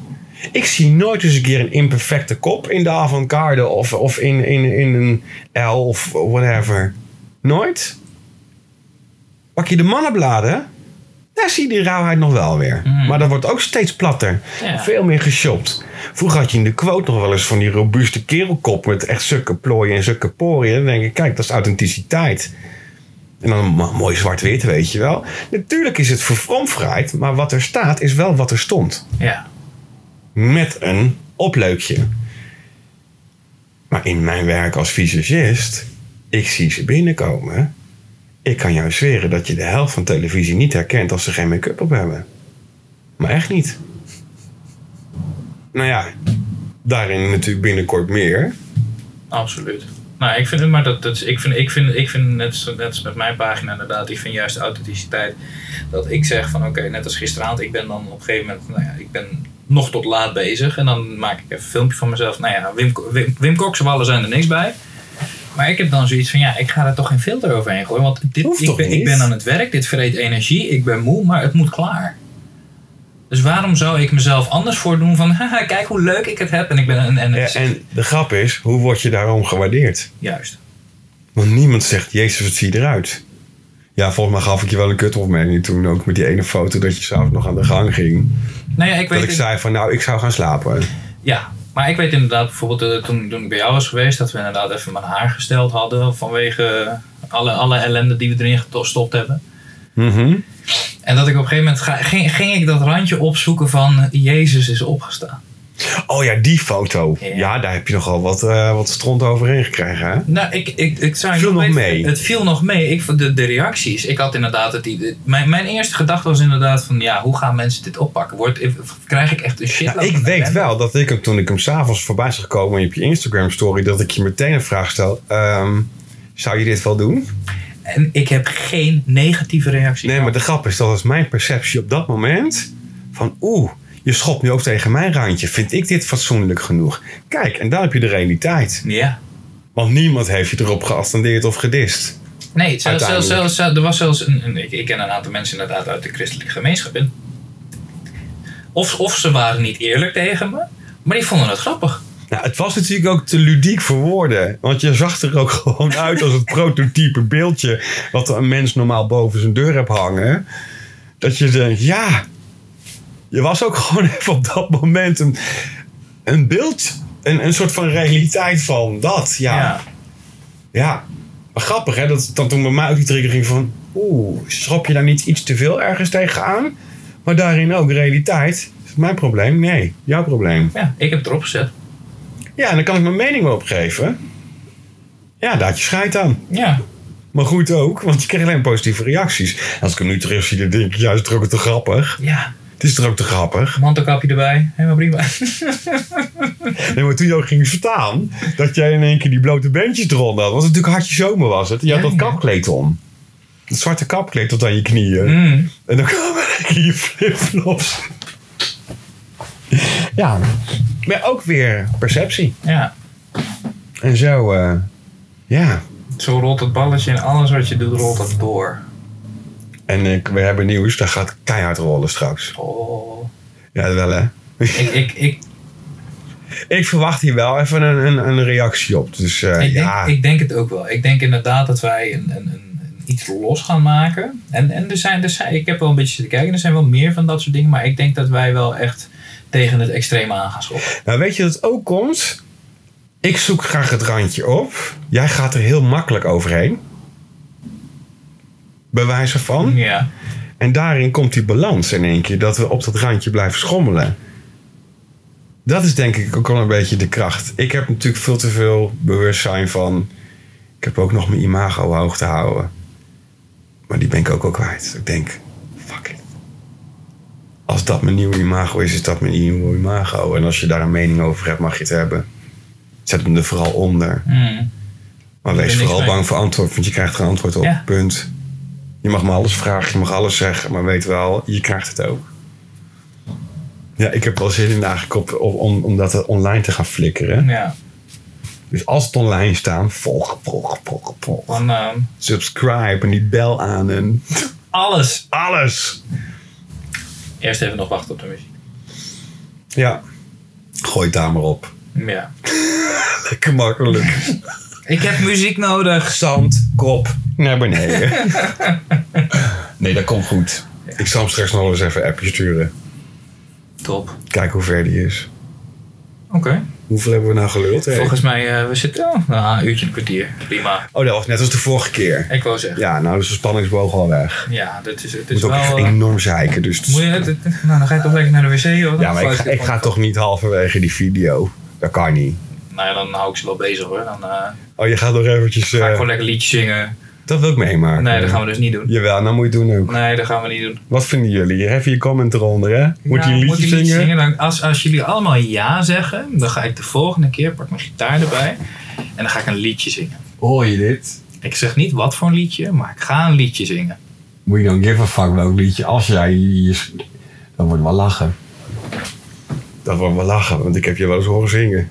Ik zie nooit eens een keer een imperfecte kop in de avant-garde of, of in, in, in een L of whatever. Nooit. Pak je de mannenbladen, daar zie je die rauwheid nog wel weer. Mhm. Maar dat wordt ook steeds platter. Ja. Veel meer geshopt. Vroeger had je in de quote nog wel eens van die robuuste kerelkop met echt zulke plooien en zulke poriën. Dan denk ik, kijk, dat is authenticiteit. En dan mo- mooi zwart-wit, weet je wel. Natuurlijk is het verfromfraaid, maar wat er staat is wel wat er stond. Ja. Met een opleukje. Maar in mijn werk als visagist, ik zie ze binnenkomen. Ik kan jou zweren dat je de helft van televisie niet herkent als ze geen make-up op hebben. Maar echt niet. Nou ja, daarin natuurlijk binnenkort meer. Absoluut. Nou, ik vind maar dat, dat ik vind, ik vind, ik vind net, net met mijn pagina inderdaad, ik vind juist de authenticiteit. Dat ik zeg van oké, net als gisteravond, ik ben dan op een gegeven moment, nou ja, ik ben nog tot laat bezig. En dan maak ik even een filmpje van mezelf. Nou ja, Wim, Wim, Wim zijn er niks bij. Maar ik heb dan zoiets van ja, ik ga er toch geen filter overheen gooien. Want dit, ik, ben, ik ben aan het werk, dit vreet energie, ik ben moe, maar het moet klaar. Dus waarom zou ik mezelf anders voordoen van, haha, kijk hoe leuk ik het heb en ik ben een... En, Ja, en de grap is, hoe word je daarom gewaardeerd? Juist. Want niemand zegt, Jezus, wat zie je eruit? Ja, volgens mij gaf ik je wel een kutopmerking toen ook met die ene foto dat je s'avonds nog aan de gang ging. Nou ja, ik weet Dat ik het- zei van, nou, ik zou gaan slapen. Ja, maar ik weet inderdaad bijvoorbeeld eh, toen, toen ik bij jou was geweest, dat we inderdaad even mijn haar gesteld hadden vanwege alle, alle ellende die we erin gestopt hebben. Mhm. En dat ik op een gegeven moment ga, ging, ging ik dat randje opzoeken van Jezus is opgestaan. Oh ja, die foto. Ja. Ja, daar heb je nogal wat, eh, wat stront overheen gekregen, hè? Nou, ik, ik, ik zou Viel nog mee. Het viel nog mee. Ik, de, de reacties. Ik had inderdaad het idee. Mijn, mijn eerste gedachte was inderdaad van ja, hoe gaan mensen dit oppakken? Wordt, krijg ik echt een shit? Nou, ik weet wel dat ik hem toen ik hem s'avonds voorbij zag komen op je Instagram story, dat ik je meteen een vraag stel. ehm, zou je dit wel doen? En ik heb geen negatieve reactie. Nee, maar de grap is, dat was mijn perceptie op dat moment. Van oeh, je schopt nu ook tegen mijn randje. Vind ik dit fatsoenlijk genoeg? Kijk, en daar heb je de realiteit. Ja. Want niemand heeft je erop geattendeerd of gedist. Nee, zelfs, zelfs, Uiteindelijk. zelfs, er was zelfs een, een- ik, ik ken een aantal mensen inderdaad uit de christelijke gemeenschap. En Of, of ze waren niet eerlijk tegen me, maar die vonden het grappig. Nou, het was natuurlijk ook te ludiek voor woorden. Want je zag er ook [laughs] gewoon uit als het prototype beeldje... wat een mens normaal boven zijn deur hebt hangen. Dat je denkt, ja... Je was ook [laughs] gewoon even op dat moment een, een beeld... Een, een soort van realiteit van dat, ja. Ja. Ja, maar grappig hè, dat dan toen bij mij ook die trigger ging van... Oeh, schrap je daar niet iets te veel ergens tegenaan? Maar daarin ook realiteit. Is het mijn probleem? Nee, jouw probleem. ja, ik heb het erop gezet. Ja, en dan kan ik mijn mening wel opgeven. Ja, daar had je scheid aan. Ja, Maar goed ook, want je kreeg alleen positieve reacties. Als ik hem nu terug zie, dan denk ik, er ook te grappig. ja. Het is er ook te grappig. Mantelkapje erbij, helemaal prima. Nee, maar toen je ook ging staan, dat jij in één keer die blote beentjes eronder had. Was het natuurlijk hartje zomer was het. Je had Ja, dat kapkleed om. Het zwarte kapkleed tot aan je knieën. Mm. En dan kwamen je flipflops. Ja, maar ook weer perceptie. Ja, En zo, eh, ja. zo rolt het balletje en alles wat je doet, rolt dat door. En ik, we hebben nieuws, dat gaat keihard rollen straks. Oh. Ja, wel hè. Ik, ik, ik, [laughs] Ik verwacht hier wel even een, een, een reactie op. Dus eh, ik, denk, ja, ik denk het ook wel. Ik denk inderdaad dat wij een, een, een, iets los gaan maken. En, en er zijn, er zijn, ik heb wel een beetje zitten kijken, er zijn wel meer van dat soort dingen. Maar ik denk dat wij wel echt tegen het extreme aan gaan schoppen. nou weet je dat ook komt? Ik zoek graag het randje op. Jij gaat er heel makkelijk overheen. Bewijzen van. Ja. En daarin komt die balans in één keer. Dat we op dat randje blijven schommelen. Dat is denk ik ook wel een beetje de kracht. Ik heb natuurlijk veel te veel bewustzijn van... Ik heb ook nog mijn imago hoog te houden. Maar die ben ik ook al kwijt. Ik denk, fuck it. Als dat mijn nieuwe imago is, is dat mijn nieuwe imago. En als je daar een mening over hebt, mag je het hebben. Zet hem er vooral onder. Mm. Maar wees vooral bang voor antwoord, want je krijgt er antwoord op. Ja. Punt. Je mag me alles vragen, je mag alles zeggen, maar weet wel, je krijgt het ook. Ja, ik heb wel zin in eigenlijk om, om dat online te gaan flikkeren. Ja. Dus als het online staat, volg, volg, volg, volg. Van ehm, Subscribe en die bel aan en alles. alles. Eerst even nog wachten op de muziek. Ja, gooi het daar maar op. Ja. [laughs] Lekker makkelijk. Ik heb muziek nodig. Zand, kop, naar beneden. [laughs] nee, dat komt goed. Ik zal hem straks nog wel eens even een appje sturen. Top. Kijken hoe ver die is. Oké. Hoeveel hebben we nou geluld? hè? Volgens mij, eh, we zitten oh, nou, een uurtje, een kwartier. Prima. Oh, dat was net als de vorige keer. Ik wou zeggen. Ja, Ja, nou is de spanningsboog al weg. dit is, het moet ook echt wel... eh, enorm zeiken. Dus moet je, nou, dan ga je toch lekker naar de wc, hoor. ja, maar ik, ga- ik ga toch niet halverwege die video. Dat kan niet. Nou ja, dan hou ik ze wel bezig, hoor. Dan eh, Oh, je gaat nog eventjes... ga ik eh, gewoon lekker liedjes zingen. dat wil ik meemaken. Nee, dat gaan we dus niet doen. Jawel, nou moet je het doen ook. Nee, dat gaan we niet doen. Wat vinden jullie? Even je comment eronder, hè? Moet je een liedje zingen? Dan, als, als jullie allemaal ja zeggen, dan ga ik de volgende keer, pak mijn gitaar erbij. En dan ga ik een liedje zingen. Hoor je dit? Ik zeg niet wat voor een liedje, maar ik ga een liedje zingen. Moet je dan give a fuck welk liedje? Als jij... Je, dan wordt wel lachen. Dat wordt wel lachen, want ik heb je wel eens horen zingen.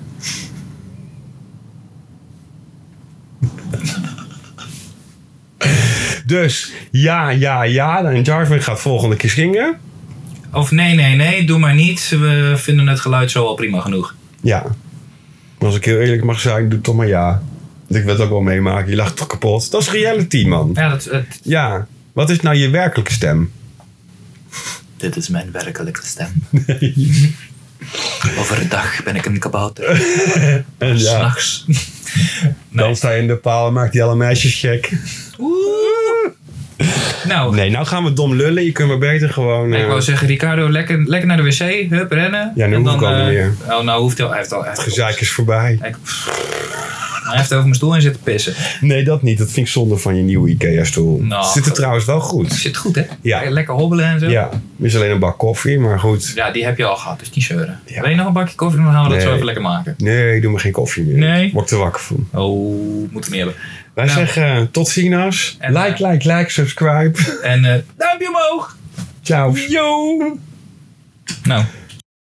Dus ja, ja, ja. En Jarvin gaat volgende keer zingen. Of nee, nee, nee, doe maar niet. We vinden het geluid zo al prima genoeg. Ja. Maar als ik heel eerlijk mag zijn, doe toch maar ja. Want ik wil het ook wel meemaken. Je lacht toch kapot. Dat is reality, man. Ja, dat, het, Ja. Wat is nou je werkelijke stem? dit is mijn werkelijke stem. [laughs] [laughs] Overdag ben ik een kabouter. En [laughs] ja, S'nachts. dan sta je in de paal en maakt die alle meisjes gek. [laughs] Nou, Nee, nou gaan we dom lullen. Je kunt maar beter gewoon... ik eh, wou zeggen, Ricardo, lekker, lekker naar de wc. Hup, rennen. Ja, nu En hoef ik al niet eh, meer. Oh, nou hoeft hij al. Hij heeft al. Hij heeft, gezeik is voorbij. Hij heeft over mijn stoel in zitten pissen. Nee, dat niet. Dat vind ik zonde van je nieuwe Ikea-stoel. Nou, Zit er trouwens wel goed. Zit goed, hè? Ja. Lekker hobbelen en zo. Ja, is alleen een bak koffie, maar goed. Ja, die heb je al gehad, dus niet zeuren. Ja. Wil je nog een bakje koffie? Dan gaan we dat zo even lekker maken. Nee, doe me geen koffie meer. Nee. Word ik te wakker van. Oh, moeten we niet hebben. Wij Nou. zeggen eh, tot ziens. En, like, eh, like, like, subscribe. En eh, duimpje omhoog! Ciao. Yo! Nou,